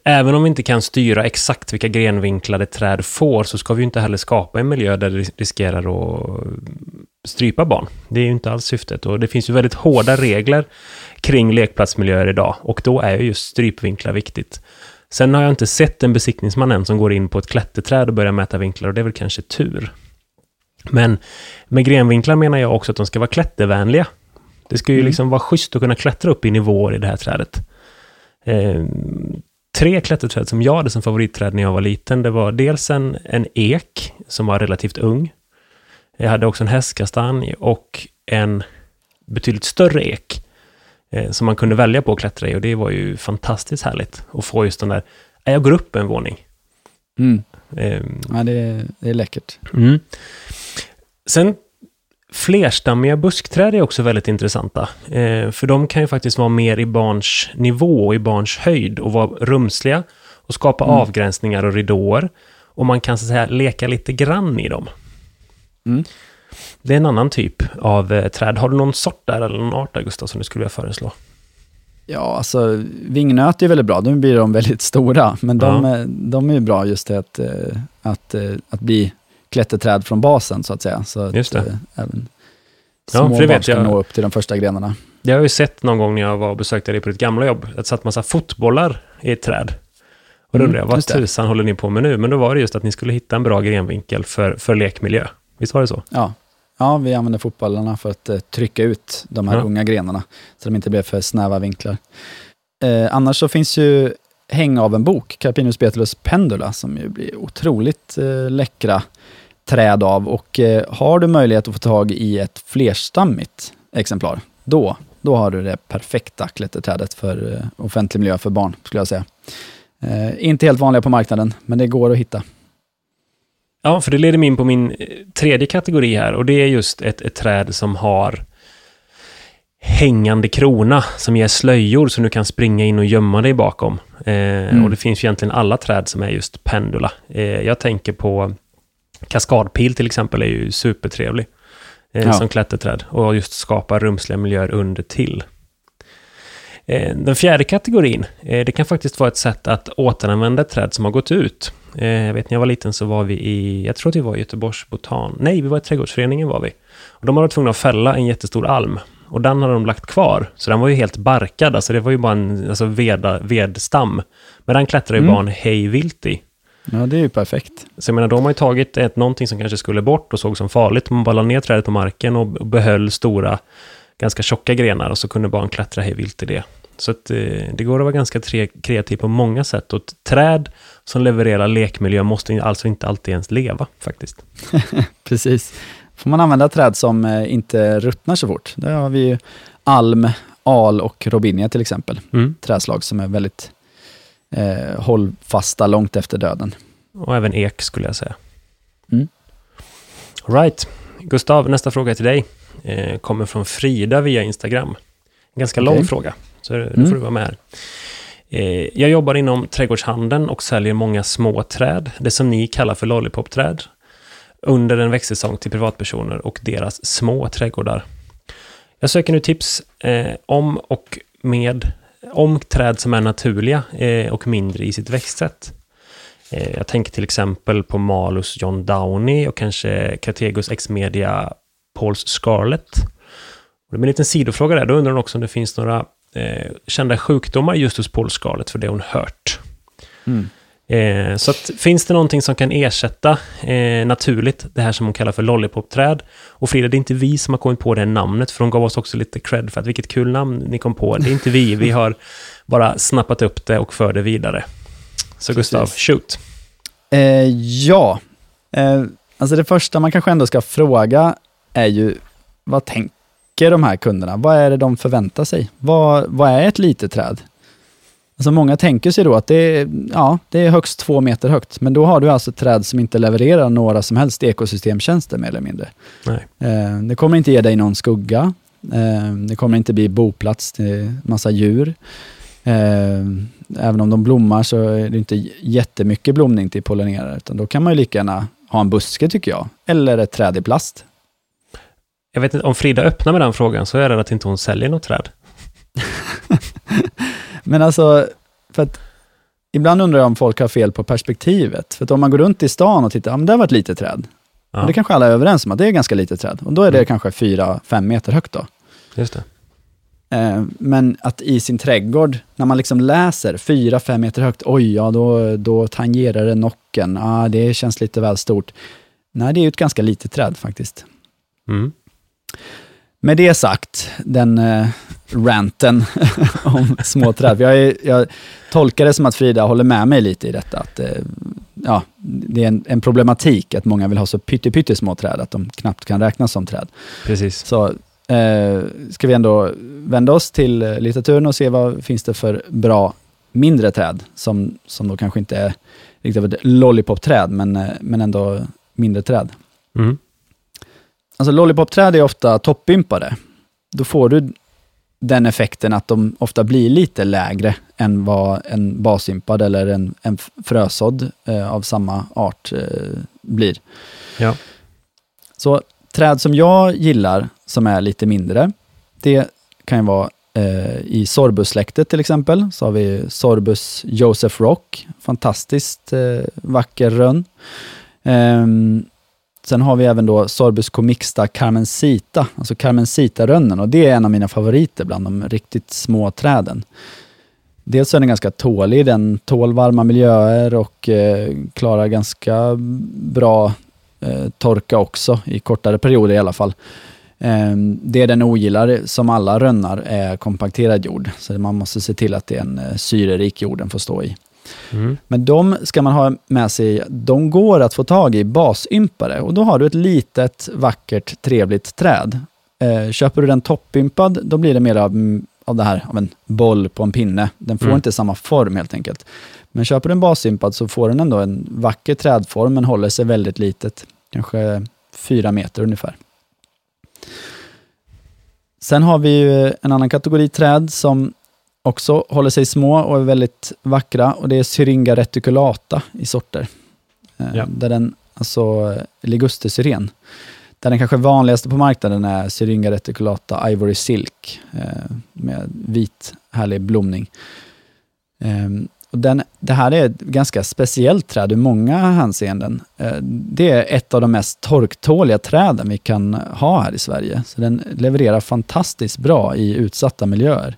även om vi inte kan styra exakt vilka grenvinklar ett träd får, så ska vi ju inte heller skapa en miljö där det ris- riskerar att strypa barn. Det är ju inte alls syftet. Och det finns ju väldigt hårda regler kring lekplatsmiljöer idag, och då är ju just strypvinklar viktigt. Sen har jag inte sett en besiktningsman än som går in på ett klätterträd och börjar mäta vinklar och det är väl kanske tur. Men med grenvinklar menar jag också att de ska vara klättervänliga. Det ska ju Mm. liksom vara schysst att kunna klättra upp i nivåer i det här trädet. Eh, tre klätterträd som jag hade som favoritträd när jag var liten, det var dels en, en ek som var relativt ung. Jag hade också en hästkastanj och en betydligt större ek eh, som man kunde välja på att klättra i och det var ju fantastiskt härligt att få just den där, "Nej, jag går upp en våning. Mm. Eh, Ja, det, är, det är läckert. Mm. Sen flerstammiga buskträd är också väldigt intressanta. Eh, för de kan ju faktiskt vara mer i barns nivå och i barns höjd och vara rumsliga och skapa Mm. avgränsningar och ridåer. Och man kan så att säga leka lite grann i dem. Mm. Det är en annan typ av eh, träd. Har du någon sort där eller någon art där, Gustav, som du skulle vilja föreslå? Ja, alltså vingnöt är väldigt bra. Då blir de väldigt stora. Men de, Ja. är- de är bra just det att, eh, att, eh, att bli klätterträd från basen, så att säga. Så att, Just det. eh, även Ja, små för det barn ska jag. nå upp till de första grenarna. Det har jag ju sett någon gång när jag var och besökte dig på ditt gamla jobb. Att satt massa fotbollar i ett träd. Och då Mm, undrar jag, vad just det. tusan håller ni på med nu? Men då var det just att ni skulle hitta en bra grenvinkel för, för lekmiljö. Visst var det så? Ja. Ja, vi använder fotbollarna för att eh, trycka ut de här Ja. unga grenarna, så de inte blir för snäva vinklar. Eh, annars så finns ju häng av en bok, Carpinus Betulus Pendula, som ju blir otroligt eh, läckra träd av. Och eh, har du möjlighet att få tag i ett flerstammigt exemplar, då, då har du det perfekta klätterträdet för eh, offentlig miljö för barn, skulle jag säga. Eh, inte helt vanliga på marknaden, men det går att hitta. Ja, för det leder mig in på min eh, tredje kategori här. Och det är just ett, ett träd som har hängande krona som ger slöjor som du kan springa in och gömma dig bakom. Eh, Och det finns ju egentligen alla träd som är just pendula. Eh, jag tänker på kaskadpil till exempel är ju supertrevlig eh, Ja. som klätterträd och just skapar rumsliga miljöer under till. Eh, Den fjärde kategorin, eh, det kan faktiskt vara ett sätt att återanvända ett träd som har gått ut. Eh, Jag vet när jag var liten så var vi i, jag tror att vi var i Göteborgs botan, nej vi var i Trädgårdsföreningen var vi. Och de hade varit tvungna att fälla en jättestor alm. Och den hade de lagt kvar, så den var ju helt barkad, alltså det var ju bara en alltså veda, vedstam. Men den klättrar ju Mm. barn hej vilt i. Ja, det är ju perfekt. Så jag menar, de har ju tagit ett, någonting som kanske skulle bort och såg som farligt. Man bara la ner trädet på marken och och behöll stora, ganska tjocka grenar och så kunde barn klättra hej vilt i det. Så att, eh, det går att vara ganska kreativ på många sätt. Och träd som levererar lekmiljö måste alltså inte alltid ens leva faktiskt. Precis. Får man använda träd som eh, inte ruttnar så fort. Där har vi ju alm, al och robinia till exempel. Mm. Träslag som är väldigt eh, hållfasta långt efter döden. Och även ek skulle jag säga. Mm. All right. Gustav, nästa fråga till dig. Eh, kommer från Frida via Instagram. En ganska Okej. lång fråga, så nu Mm. får du vara med här. Eh, jag jobbar inom trädgårdshandeln och säljer många små träd, det som ni kallar för lollipopträd, under en växtsäsong till privatpersoner och deras små trädgårdar. Jag söker nu tips eh, om och med om träd som är naturliga eh, och mindre i sitt växtsätt. Jag tänker till exempel på Malus John Downey och kanske Categus X-media Pauls Scarlett. Det blir en liten sidofråga där. Då undrar hon också om det finns några eh, kända sjukdomar just hos Paul Scarlett, för det hon hört. Eh, så att, finns det någonting som kan ersätta eh, naturligt det här som hon kallar för lollipopträd? Och Frida, det är inte vi som har kommit på det namnet, för hon gav oss också lite cred för att vilket kul namn ni kom på. Det är inte vi, vi har bara snappat upp det och för det vidare. Så Gustav, shoot. Eh, ja, eh, alltså det första man kanske ändå ska fråga är ju vad tänker de här kunderna? Vad är det de förväntar sig? Vad, vad är ett litet träd? Alltså många tänker sig då att det är, ja, det är högst två meter högt, men då har du alltså ett träd som inte levererar några som helst ekosystemtjänster mer eller mindre. Nej. Eh, det kommer inte ge dig någon skugga. Eh, det kommer inte bli boplats till massa djur. Eh, även om de blommar så är det inte jättemycket blomning till pollinerare, utan då kan man ju lika gärna ha en buske tycker jag, eller ett träd i plast. Jag vet inte, om Frida öppnar med den frågan så är jag rädd att inte hon säljer något träd. Men alltså, för att ibland undrar jag om folk har fel på perspektivet. För att om man går runt i stan och tittar, ja men där var ett litet träd. Ja, Och det kanske alla är överens om att det är ganska litet träd. Och då är det Mm. kanske fyra, fem meter högt då. just det. Eh, men att i sin trädgård, när man liksom läser fyra, fem meter högt, oj, ja då, då tangerar det nocken. Ah, det känns lite väl stort. Nej, det är ju ett ganska litet träd faktiskt. Mm. Med det sagt, den eh, ranten om små träd. Jag, jag tolkar det som att Frida håller med mig lite i detta. Att, eh, ja, det är en, en problematik att många vill ha så pyttesmå träd att de knappt kan räknas som träd. Precis. Så eh, ska vi ändå vända oss till eh, litteraturen och se vad finns det för bra mindre träd som, som då kanske inte är riktigt av ett lollipop-träd, men, eh, men ändå mindre träd. Mm. Alltså lollipop-träd är ofta toppimpade. Då får du den effekten att de ofta blir lite lägre än vad en basimpad eller en, en frösådd eh, av samma art eh, blir. Ja. Så träd som jag gillar, som är lite mindre, det kan ju vara eh, i Sorbus-släktet till exempel, så har vi Sorbus Joseph Rock, fantastiskt eh, vacker rönn. Ehm, sen har vi även då Sorbus comixta carmencita, alltså carmencita-rönnen, och det är en av mina favoriter bland de riktigt små träden. Dels är den ganska tålig, den tål varma miljöer och eh, klarar ganska bra eh, torka också, i kortare perioder i alla fall. Eh, det den ogillar, som alla rönnar, är kompakterad jord. Så man måste se till att det är en eh, syrerik jord den får stå i. Mm. Men de ska man ha med sig, de går att få tag i basympare och då har du ett litet, vackert, trevligt träd. Eh, köper du den toppimpad, då blir det mer av, mm, av det här, av en boll på en pinne. Den får Mm. inte samma form helt enkelt. Men köper du en basympad så får den ändå en vacker trädform, men håller sig väldigt litet. Kanske fyra meter ungefär. Sen har vi ju en annan kategori träd som också håller sig små och är väldigt vackra och det är Syringa reticulata i sorter. Eh, Ja. Där den, alltså ligustersyren. Där den kanske vanligaste på marknaden är Syringa reticulata ivory silk eh, med vit härlig blomning. Ehm, och den, det här är ett ganska speciellt träd ur många hänseenden. Eh, det är ett av de mest torktåliga träden vi kan ha här i Sverige. Så den levererar fantastiskt bra i utsatta miljöer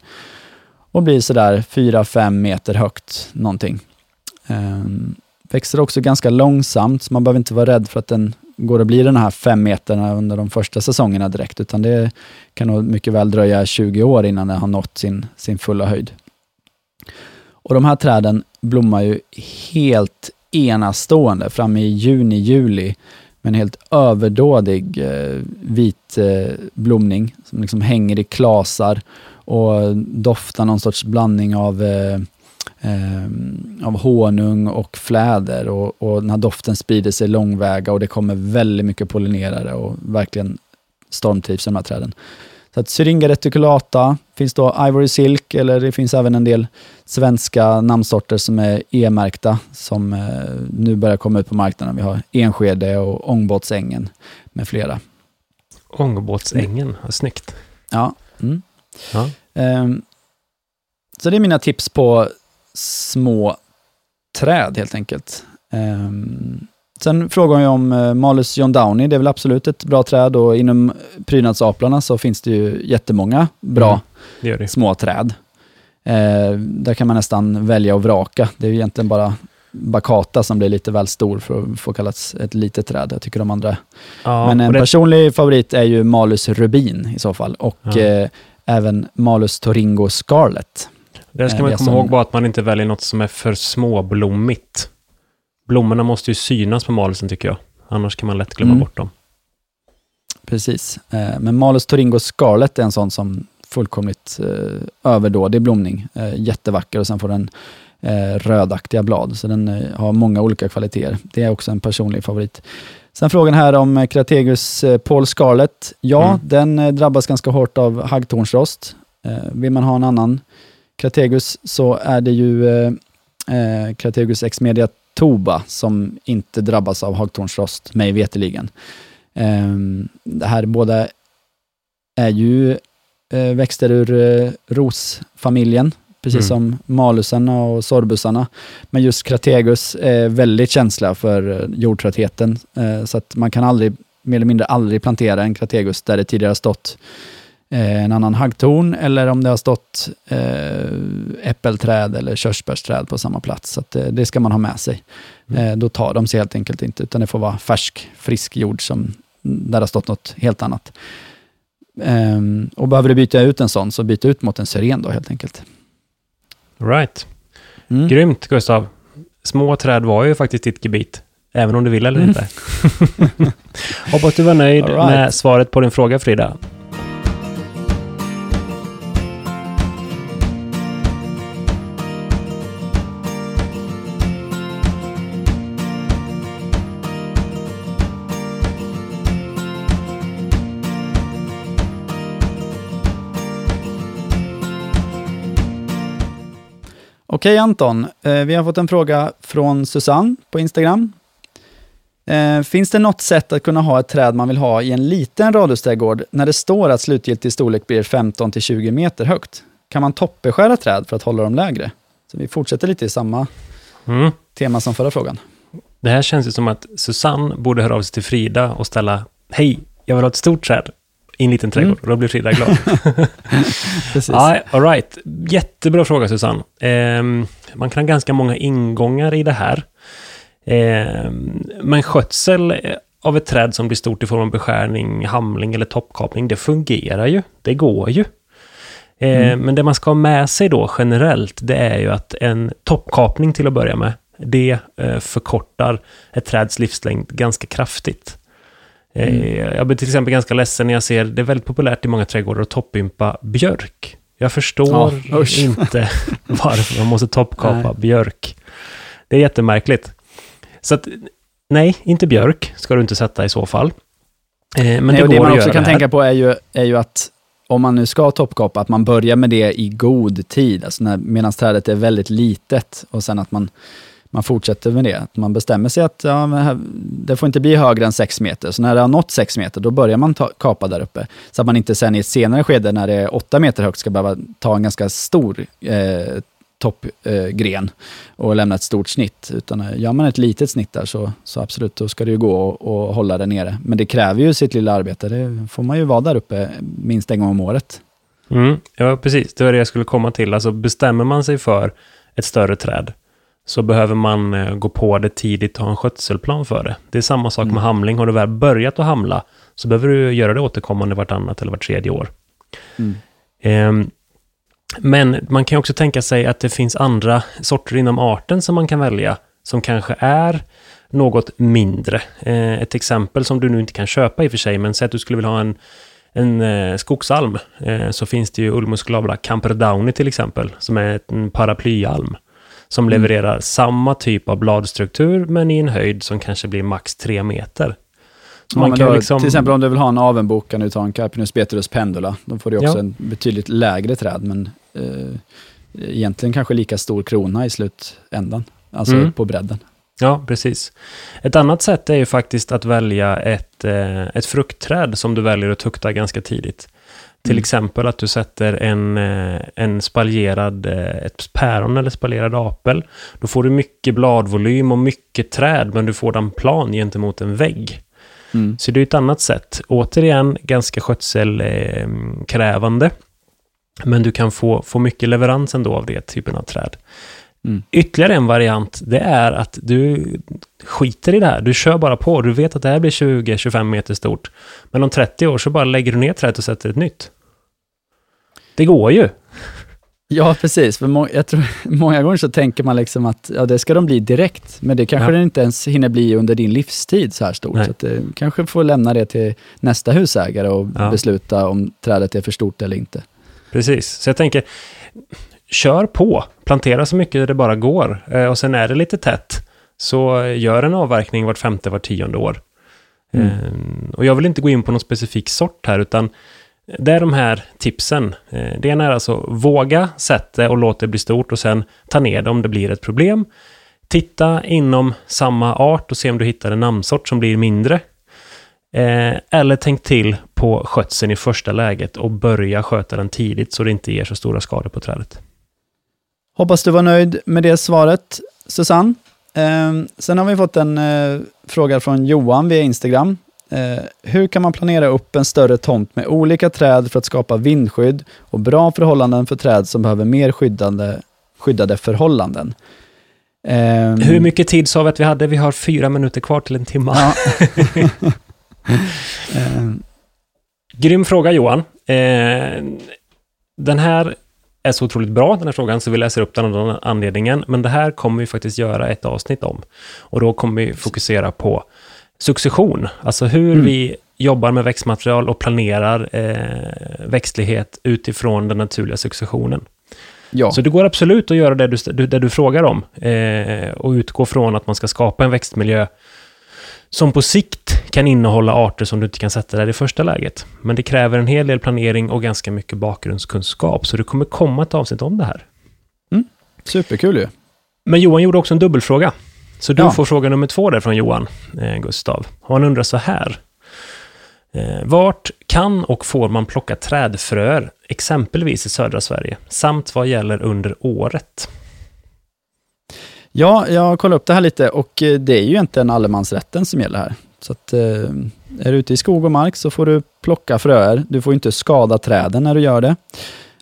och blir sådär 4-5 meter högt någonting. Ehm, växer också ganska långsamt, så man behöver inte vara rädd för att den går att bli den här 5 meterna under de första säsongerna direkt, utan det kan nog mycket väl dröja 20 år innan den har nått sin, sin fulla höjd. Och de här träden blommar ju helt enastående fram i juni, juli med en helt överdådig eh, vit eh, blomning som liksom hänger i klasar och doftar någon sorts blandning av, eh, eh, av honung och fläder och, och den här doften sprider sig långväga och det kommer väldigt mycket pollinerare och verkligen stormtrivs i de här träden. Så att Syringa reticulata finns då Ivory Silk eller det finns även en del svenska namnsorter som är E-märkta som eh, nu börjar komma ut på marknaden. Vi har Enskede och Ångbåtsängen med flera. Ångbåtsängen, vad snyggt. Ja. Mm. Ja. Ehm, så det är mina tips på små träd helt enkelt. Ehm, sen frågar jag om eh, Malus John Downey, det är väl absolut ett bra träd och inom prydnadsaplarna så finns det ju jättemånga bra Mm. Det det. små träd. Eh, där kan man nästan välja och vraka. Det är ju egentligen bara Bacata som blir lite väl stor för att få kallas ett litet träd. Jag tycker de andra Ja, men en det, personlig favorit är ju Malus rubin i så fall och Ja. eh, även Malus toringo scarlet. där ska eh, man det komma som- ihåg bara att man inte väljer något som är för småblommigt. Blommorna måste ju synas på malusen tycker jag. Annars kan man lätt glömma Mm. bort dem. Precis. Eh, men Malus toringo scarlet är en sån som, fullkomligt eh, överdådig blomning. Eh, jättevacker och sen får den eh, rödaktiga blad. Så den eh, har många olika kvaliteter. Det är också en personlig favorit. Sen frågan här om eh, Crategus eh, Paul Scarlett. Ja, Mm. den eh, drabbas ganska hårt av haggtornsrost. Vill man ha en annan Crategus så är det ju eh, Crategus Exmedia Toba som inte drabbas av hagtornsrost, mig veteligen. Eh, det här båda är ju eh, växter ur eh, rosfamiljen, precis Mm. som malusarna och sorbusarna. Men just Crategus är väldigt känsliga för eh, jordtröttheten, eh, så att man kan aldrig, mer eller mindre aldrig plantera en Crategus där det tidigare har stått eh, en annan haggtorn eller om det har stått äppelträd eller körsbärsträd på samma plats. Så det ska man ha med sig. Mm. Då tar de sig helt enkelt inte, utan det får vara färsk, frisk jord som, där det har stått något helt annat. Ehm, och behöver du byta ut en sån, så byt ut mot en syren då helt enkelt. Right. Mm. Grymt, Gustav. Små träd var ju faktiskt ditt gebit. Även om du vill eller Mm. inte. Hoppas du var nöjd right. med svaret på din fråga, Frida. Okej Anton, eh, vi har fått en fråga från Susanne på Instagram. Eh, finns det något sätt att kunna ha ett träd man vill ha i en liten radhusträdgård när det står att slutgiltig storlek blir 15-20 meter högt? Kan man toppbeskära träd för att hålla dem lägre? Så vi fortsätter lite i samma Mm. tema som förra frågan. Det här känns ju som att Susanne borde höra av sig till Frida och ställa Hej, jag vill ha ett stort träd i en liten trädgård. Mm. Då blir Frida glad. Precis. Ja, all right. Jättebra fråga, Susanne. Ehm, man kan ha ganska många ingångar i det här. Ehm, men skötsel av ett träd som blir stort i form av beskärning, hamling eller toppkapning, det fungerar ju. Det går ju. Ehm, Mm. Men det man ska ha med sig då generellt, det är ju att en toppkapning till att börja med, det eh, förkortar ett träds livslängd ganska kraftigt. Eh, Mm. Jag blir till exempel ganska ledsen när jag ser, det är väldigt populärt i många trädgårdar att toppympa björk. Jag förstår Ja, inte varför man måste toppkapa björk. Det är jättemärkligt. Så att, nej, inte björk ska du inte sätta i så fall. Eh, Men Nej, det det man också kan tänka på är ju, är ju att om man nu ska toppkapa, att man börjar med det i god tid, alltså medan trädet är väldigt litet och sen att man, man fortsätter med det. Att man bestämmer sig att ja, det får inte bli högre än 6 meter, så när det har nått 6 meter, då börjar man ta, kapa där uppe. Så att man inte sen i ett senare skede, när det är 8 meter högt, ska behöva ta en ganska stor eh, toppgren eh, och lämna ett stort snitt. Utan eh, gör man ett litet snitt där så, så absolut, då ska det ju gå att hålla det nere. Men det kräver ju sitt lilla arbete. Det får man ju vara där uppe minst en gång om året. Mm, ja, precis. Det var det jag skulle komma till. Alltså bestämmer man sig för ett större träd så behöver man eh, gå på det tidigt och ha en skötselplan för det. Det är samma sak Mm. med hamling. Har du väl börjat att hamla så behöver du göra det återkommande vartannat eller vart tredje år. Mm. Ehm, men man kan också tänka sig att det finns andra sorter inom arten som man kan välja, som kanske är något mindre. Eh, ett exempel som du nu inte kan köpa i och för sig, men säg att du skulle vilja ha en, en eh, skogsalm, eh, så finns det ju Ulmus glabra Camper Downy till exempel, som är en paraplyalm, som Mm. levererar samma typ av bladstruktur, men i en höjd som kanske blir max tre meter. Så Ja, man kan då, liksom... Till exempel om du vill ha en avenbok kan du ta en Carpinus beterus pendula. Då får du också Ja. en betydligt lägre träd, men eh, egentligen kanske lika stor krona i slutändan. Alltså Mm. på bredden. Ja, precis. Ett annat sätt är ju faktiskt att välja ett, eh, ett fruktträd som du väljer att tukta ganska tidigt. Till Mm. exempel att du sätter en, eh, en spaljerad, eh, ett päron eller spaljerad apel. Då får du mycket bladvolym och mycket träd, men du får den plan gentemot en vägg. Mm. Så det är ett annat sätt. Återigen, ganska skötselkrävande. Men du kan få, få mycket leverans ändå av det typen av träd. Mm. Ytterligare en variant, det är att du skiter i det här. Du kör bara på. Du vet att det här blir 20-25 meter stort. Men om 30 år så bara lägger du ner trädet och sätter ett nytt. Det går ju. Ja, precis. För må jag tror, många gånger så tänker man liksom att ja, det ska de bli direkt, men det kanske Ja. det inte ens hinner bli under din livstid så här stort. Nej. Så att, eh, kanske får lämna det till nästa husägare och Ja. besluta om trädet är för stort eller inte. Precis, så jag tänker, kör på, plantera så mycket det bara går. Eh, och sen är det lite tätt, så gör en avverkning vart femte, vart tionde år. Mm. Eh, och jag vill inte gå in på någon specifik sort här, utan det är de här tipsen. Eh, det ena är alltså våga, sätt det och låt det bli stort och sen ta ner det om det blir ett problem. Titta inom samma art och se om du hittar en namnsort som blir mindre. Eller tänk till på skötseln i första läget och börja sköta den tidigt så det inte ger så stora skador på trädet. Hoppas du var nöjd med det svaret, Susanne. Eh, sen har vi fått en eh, fråga från Johan via Instagram. Eh, hur kan man planera upp en större tomt med olika träd för att skapa vindskydd och bra förhållanden för träd som behöver mer skyddande, skyddade förhållanden? Eh, Hur mycket tid sa vi att vi hade? Vi har fyra minuter kvar till en timme. Ja. Eh, Grym fråga Johan. Eh, den här är så otroligt bra, den här frågan, så vi läser upp den av den anledningen. Men det här kommer vi faktiskt göra ett avsnitt om. Och då kommer vi fokusera på succession, alltså hur Mm. vi jobbar med växtmaterial och planerar eh, växtlighet utifrån den naturliga successionen. ja. Så det går absolut att göra det du, det du frågar om eh, och utgå från att man ska skapa en växtmiljö som på sikt kan innehålla arter som du inte kan sätta där i första läget. Men det kräver en hel del planering och ganska mycket bakgrundskunskap, så det kommer komma ett avsnitt om det här. Superkul ju. Men Johan gjorde också en dubbelfråga. Så du Ja. får fråga nummer två där från Johan, eh, Gustav. Han undrar så här. Eh, vart kan och får man plocka trädfröer, exempelvis i södra Sverige, samt vad gäller under året? Ja, jag kollade upp det här lite och eh, det är ju inte en allemansrätten som gäller här. Så att, eh, är du ute i skog och mark så får du plocka fröer. Du får inte skada träden när du gör det.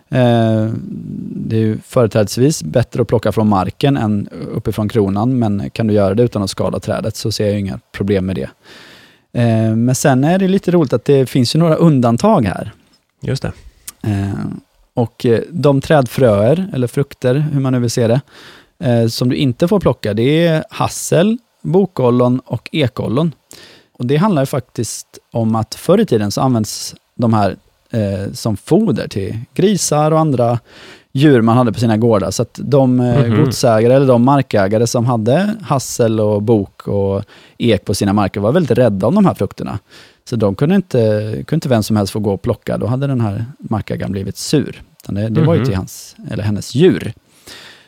Eh, det är ju företrädesvis bättre att plocka från marken än uppifrån kronan, men kan du göra det utan att skada trädet så ser jag inga problem med det. Men sen är det lite roligt att det finns ju några undantag här. Just det. Och de trädfröer, eller frukter, hur man nu vill se det, eh, som du inte får plocka, det är hassel, bokollon och ekollon. Och det handlar ju faktiskt om att förr i tiden så används de här eh, som foder till grisar och andra djur man hade på sina gårdar. Så att de eh, Mhm. godsägare eller de markägare som hade hassel och bok och ek på sina marker var väldigt rädda om de här frukterna. Så de kunde inte, kunde inte vem som helst få gå och plocka. Då hade den här markägaren blivit sur. Det, det var ju Mhm. till hans, eller hennes djur.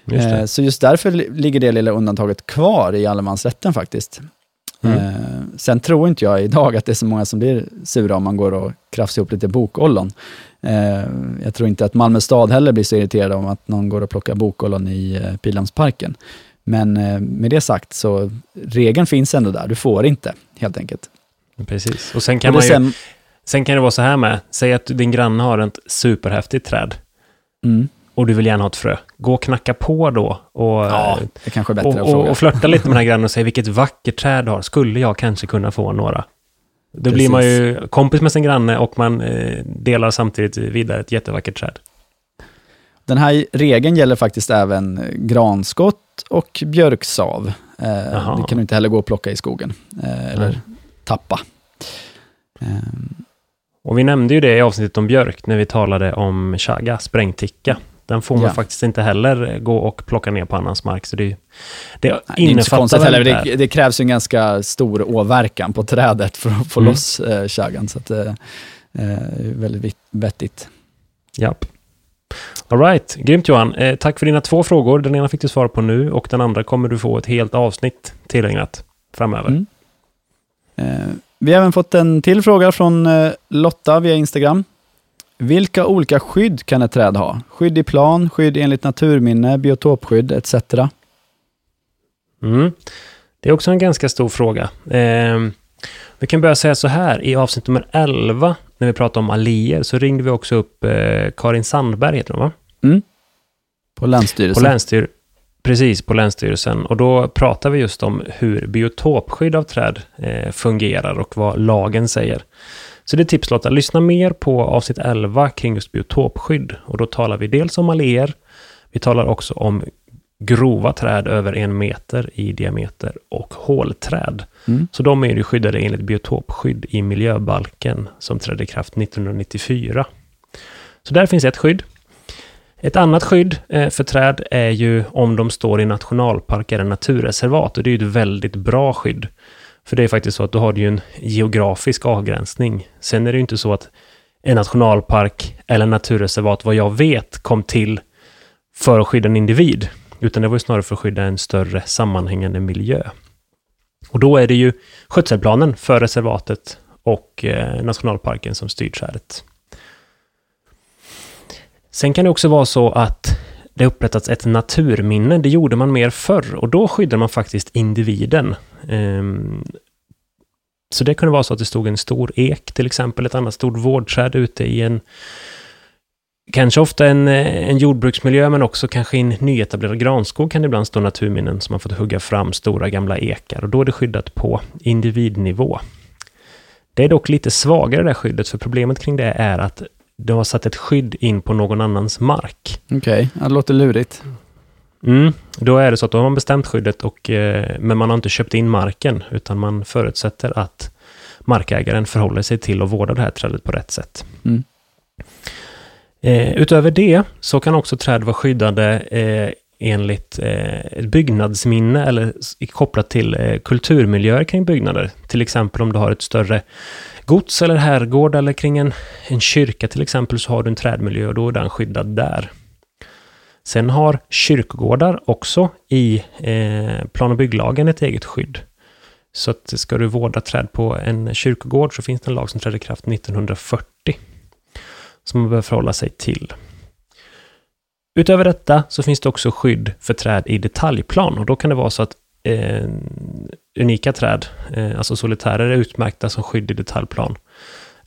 Just. Eh, så just därför li- ligger det lilla undantaget kvar i allemansrätten faktiskt. Mm. Eh, sen tror inte jag idag att det är så många som blir sura om man går och krafsar ihop lite bokollon. Eh, jag tror inte att Malmö stad heller blir så irriterad om att någon går och plockar bokollon i eh, Pildammsparken. Men med det sagt så regeln finns ändå där. Du får inte, helt enkelt. Precis. Och sen kan, Och man ju, sen, sen kan det vara så här med, säg att din granne har ett superhäftigt träd mm, och du vill gärna ha ett frö. Gå och knacka på då och, ja, eh, och, och, och flörta lite med den här grannen och säga vilket vackert träd du har. Skulle jag kanske kunna få några? Då blir Precis. man ju kompis med sin granne och man eh, delar samtidigt vidare ett jättevackert träd. Den här regeln gäller faktiskt även granskott och björksav. Eh, det kan du inte heller gå och plocka i skogen, eh, eller Nej. tappa. Eh, Och vi nämnde ju det i avsnittet om björk när vi talade om chaga, sprängticka. Den får man Ja. faktiskt inte heller gå och plocka ner på annans mark. Så det, det nej, det är inte så konstigt heller. det. Det, det krävs ju en ganska stor åverkan på trädet för att få Mm. loss eh, chagan, så att, eh, eh, väldigt vettigt. Japp. All right, grymt Johan. Eh, tack för dina två frågor. Den ena fick du svara på nu och den andra kommer du få ett helt avsnitt tillägnat framöver. Mm. Eh, vi har även fått en till fråga från eh, Lotta via Instagram. Vilka olika skydd kan ett träd ha? Skydd i plan, skydd enligt naturminne, biotopskydd etc. Mm. Det är också en ganska stor fråga. Eh, vi kan börja säga så här, i avsnitt nummer 11, när vi pratade om allier, så ringde vi också upp eh, Karin Sandberg, heter hon va? Mm. På På Länsstyrelsen. länsstyr Precis, på Länsstyrelsen. Och då pratar vi just om hur biotopskydd av träd eh, fungerar och vad lagen säger. Så det är tips Lotta, lyssna mer på avsnitt 11 kring just biotopskydd. Och då talar vi dels om alléer, vi talar också om grova träd över en meter i diameter och hålträd. Mm. Så de är ju skyddade enligt biotopskydd i miljöbalken som trädde i kraft 1994. Så där finns ett skydd. Ett annat skydd eh, för träd är ju om de står i nationalpark eller naturreservat och det är ju ett väldigt bra skydd. För det är faktiskt så att då har du ju en geografisk avgränsning. Sen är det ju inte så att en nationalpark eller naturreservat, vad jag vet, kom till för att skydda en individ, utan det var ju snarare för att skydda en större sammanhängande miljö. Och då är det ju skötselplanen för reservatet och eh, nationalparken som styr trädet. Sen kan det också vara så att det har upprättats ett naturminne. Det gjorde man mer förr och då skyddade man faktiskt individen. Ehm, så det kunde vara så att det stod en stor ek, till exempel ett annat stort vårdträd ute i en Kanske ofta en, eh, en jordbruksmiljö, men också kanske i en nyetablerad granskog kan det ibland stå naturminnen som man fått hugga fram stora gamla ekar och då är det skyddat på individnivå. Det är dock lite svagare det här skyddet, för problemet kring det är att du har satt ett skydd in på någon annans mark. Okej, okay. det låter lurigt. Mm, då är det så att då har man bestämt skyddet, och, eh, men man har inte köpt in marken, utan man förutsätter att markägaren förhåller sig till och vårdar det här trädet på rätt sätt. Mm. Eh, utöver det så kan också träd vara skyddade eh, enligt eh, byggnadsminne eller kopplat till eh, kulturmiljöer kring byggnader. Till exempel om du har ett större gods eller herrgård eller kring en, en kyrka till exempel så har du en trädmiljö och då är den skyddad där. Sen har kyrkogårdar också i eh, plan och bygglagen ett eget skydd. Så att ska du vårda träd på en kyrkogård så finns det en lag som trädde i kraft 1940 som man behöver förhålla sig till. Utöver detta så finns det också skydd för träd i detaljplan och då kan det vara så att eh, unika träd, eh, alltså solitärer, är utmärkta som skydd i detaljplan.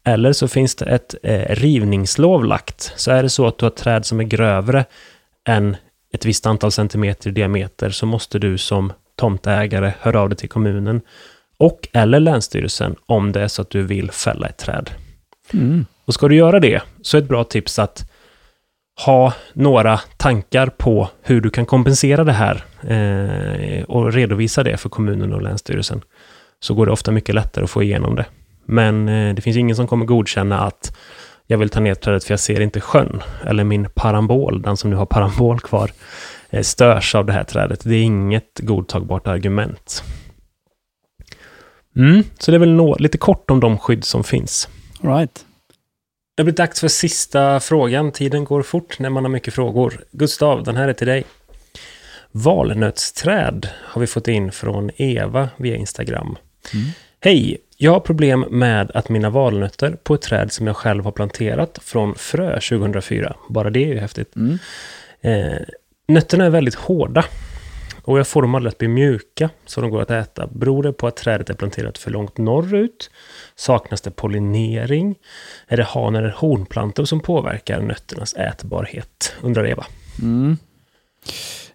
Eller så finns det ett eh, rivningslov lagt. Så är det så att du har träd som är grövre än ett visst antal centimeter i diameter så måste du som tomtägare höra av dig till kommunen och eller Länsstyrelsen om det är så att du vill fälla ett träd. Mm. Och ska du göra det så är ett bra tips att ha några tankar på hur du kan kompensera det här eh, och redovisa det för kommunen och Länsstyrelsen. Så går det ofta mycket lättare att få igenom det. Men eh, det finns ingen som kommer godkänna att jag vill ta ner trädet för jag ser inte sjön. Eller min parambol, den som nu har parambol kvar, eh, störs av det här trädet. Det är inget godtagbart argument. Mm, så det är väl nå, lite kort om de skydd som finns. All right. Det blir dags för sista frågan. Tiden går fort när man har mycket frågor. Gustav, den här är till dig. Valnötsträd har vi fått in från Eva via Instagram. Mm. Hej! Jag har problem med att mina valnötter på ett träd som jag själv har planterat från frö 2004. Bara det är ju häftigt. Mm. Eh, nötterna är väldigt hårda och jag får dem aldrig att bli mjuka så de går att äta. Beror det på att trädet är planterat för långt norrut? Saknas det pollinering? Är det han eller hornplantor som påverkar nötternas ätbarhet? Undrar Eva. Mm.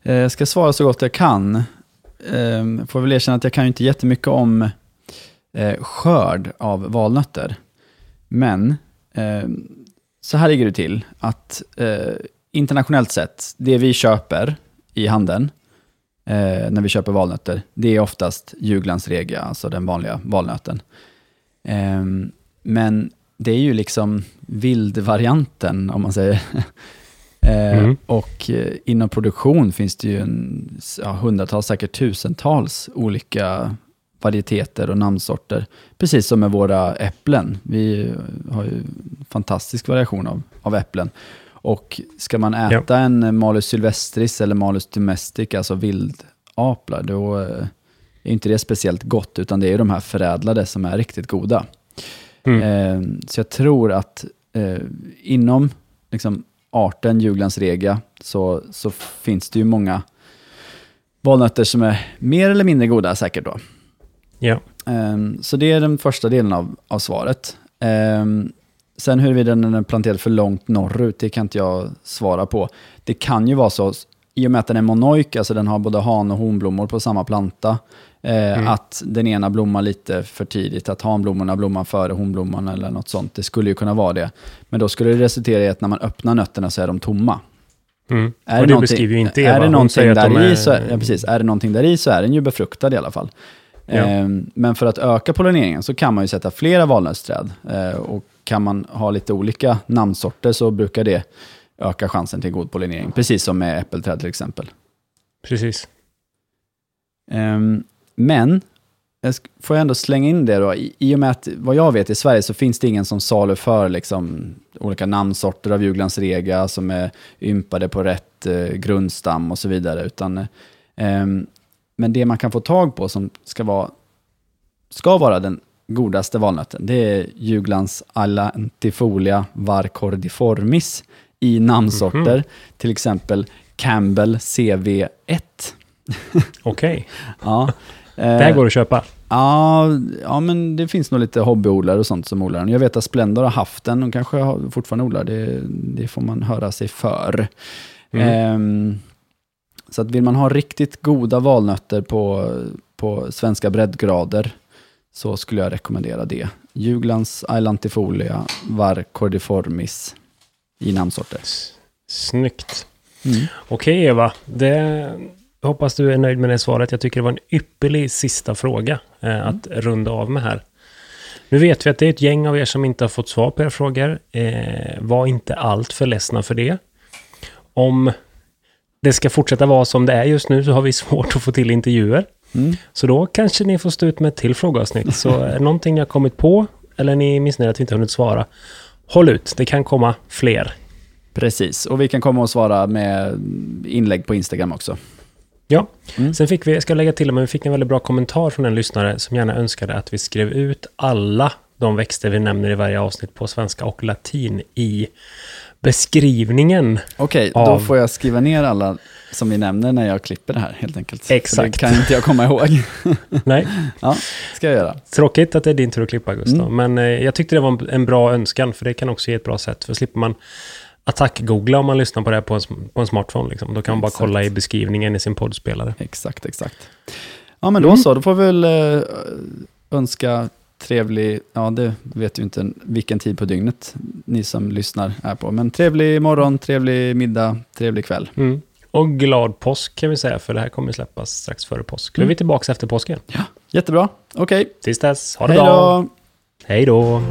Eh, jag ska svara så gott jag kan. Jag får väl erkänna att jag kan ju inte jättemycket om eh, skörd av valnötter. Men ehm, så här ligger det till att eh, internationellt sett, det vi köper i handeln, när vi köper valnötter, det är oftast Juglands alltså den vanliga valnöten. Ehm, men det är ju liksom vildvarianten, om man säger. Ehm, mm. Och eh, inom produktion finns det ju en, ja, hundratals, säkert tusentals olika varieteter och namnsorter. Precis som med våra äpplen. Vi har ju fantastisk variation av, av äpplen. Och ska man äta ja. en Malus sylvestris eller Malus domestic, alltså vildaplar, då eh, är inte det speciellt gott, utan det är de här förädlade som är riktigt goda. Mm. Eh, så jag tror att eh, inom liksom, arten julgransrega så, så finns det ju många valnötter som är mer eller mindre goda säkert då. Ja. Eh, så det är den första delen av, av svaret. Eh, sen huruvida den är planterad för långt norrut, det kan inte jag svara på. Det kan ju vara så, i och med att den är monoik, alltså den har både han och honblommor på samma planta, Eh, mm. Att den ena blommar lite för tidigt, att hanblommorna blommar före honblomman eller något sånt. Det skulle ju kunna vara det. Men då skulle det resultera i att när man öppnar nötterna så är de tomma. Mm. Är och det, det beskriver ju inte Eva. Är det någonting där är... så, ja, precis, är det någonting där i så är den ju befruktad i alla fall. Ja. Eh, men för att öka pollineringen så kan man ju sätta flera valnötsträd. Eh, och kan man ha lite olika namnsorter så brukar det ökar chansen till god pollinering. Precis som med äppelträd till exempel. Precis. Ehm, men, jag får jag ändå slänga in det då, i, i och med att vad jag vet i Sverige så finns det ingen som saluför liksom, olika namnsorter av Juglandsrega som är ympade på rätt eh, grundstam och så vidare. Utan, ehm, men det man kan få tag på som ska vara, ska vara den godaste valnöten, det är Juglands Allantifolia varcordiformis i namnsorter, till exempel Campbell CV1. Okej. Ja. Det här går att köpa. Ja, ja, men det finns nog lite hobbyodlare och sånt som odlar den. Jag vet att Splendor har haft den och kanske har, fortfarande odlar. Det, det får man höra sig för. Mm. Ehm, så att vill man ha riktigt goda valnötter på, på svenska breddgrader så skulle jag rekommendera det. Juglands Islantifolia var cordiformis i namnsorter. Snyggt. Mm. Okej Eva, det, jag hoppas du är nöjd med det svaret. Jag tycker det var en ypperlig sista fråga eh, att runda av med här. Nu vet vi att det är ett gäng av er som inte har fått svar på era frågor. Eh, var inte allt för ledsna för det. Om det ska fortsätta vara som det är just nu så har vi svårt att få till intervjuer. Mm. Så då kanske ni får stå ut med ett till frågeavsnitt. Så är det någonting ni har kommit på eller ni är missnöjda att vi inte hunnit svara, håll ut. Det kan komma fler. Precis, och vi kan komma och svara med inlägg på Instagram också. Ja, Mm. sen fick vi, jag ska lägga till, men vi fick en väldigt bra kommentar från en lyssnare som gärna önskade att vi skrev ut alla de växter vi nämner i varje avsnitt på svenska och latin i beskrivningen. Okej, då Av- får jag skriva ner alla som vi nämner när jag klipper det här helt enkelt. För Exakt. Det kan inte jag komma ihåg. Nej, ja, ska jag göra. tråkigt att det är din tur att klippa, Gustav. Mm. Men eh, jag tyckte det var en, bra önskan, för det kan också ge ett bra sätt. För slipper man attack-googla om man lyssnar på det här på en, på en smartphone. Liksom. Då kan man bara Exakt. kolla i beskrivningen i sin poddspelare. Exakt, exakt. Ja, men då Mm. så. Då får vi väl eh, önska trevlig, ja det vet ju inte vilken tid på dygnet ni som lyssnar är på, men trevlig morgon, trevlig middag, trevlig kväll. Mm. Och glad påsk kan vi säga, för det här kommer släppas strax före påsk. Då är Mm. vi tillbaka efter påsken. Jättebra, okej. Tills dess, ha det Hej bra. Hej då.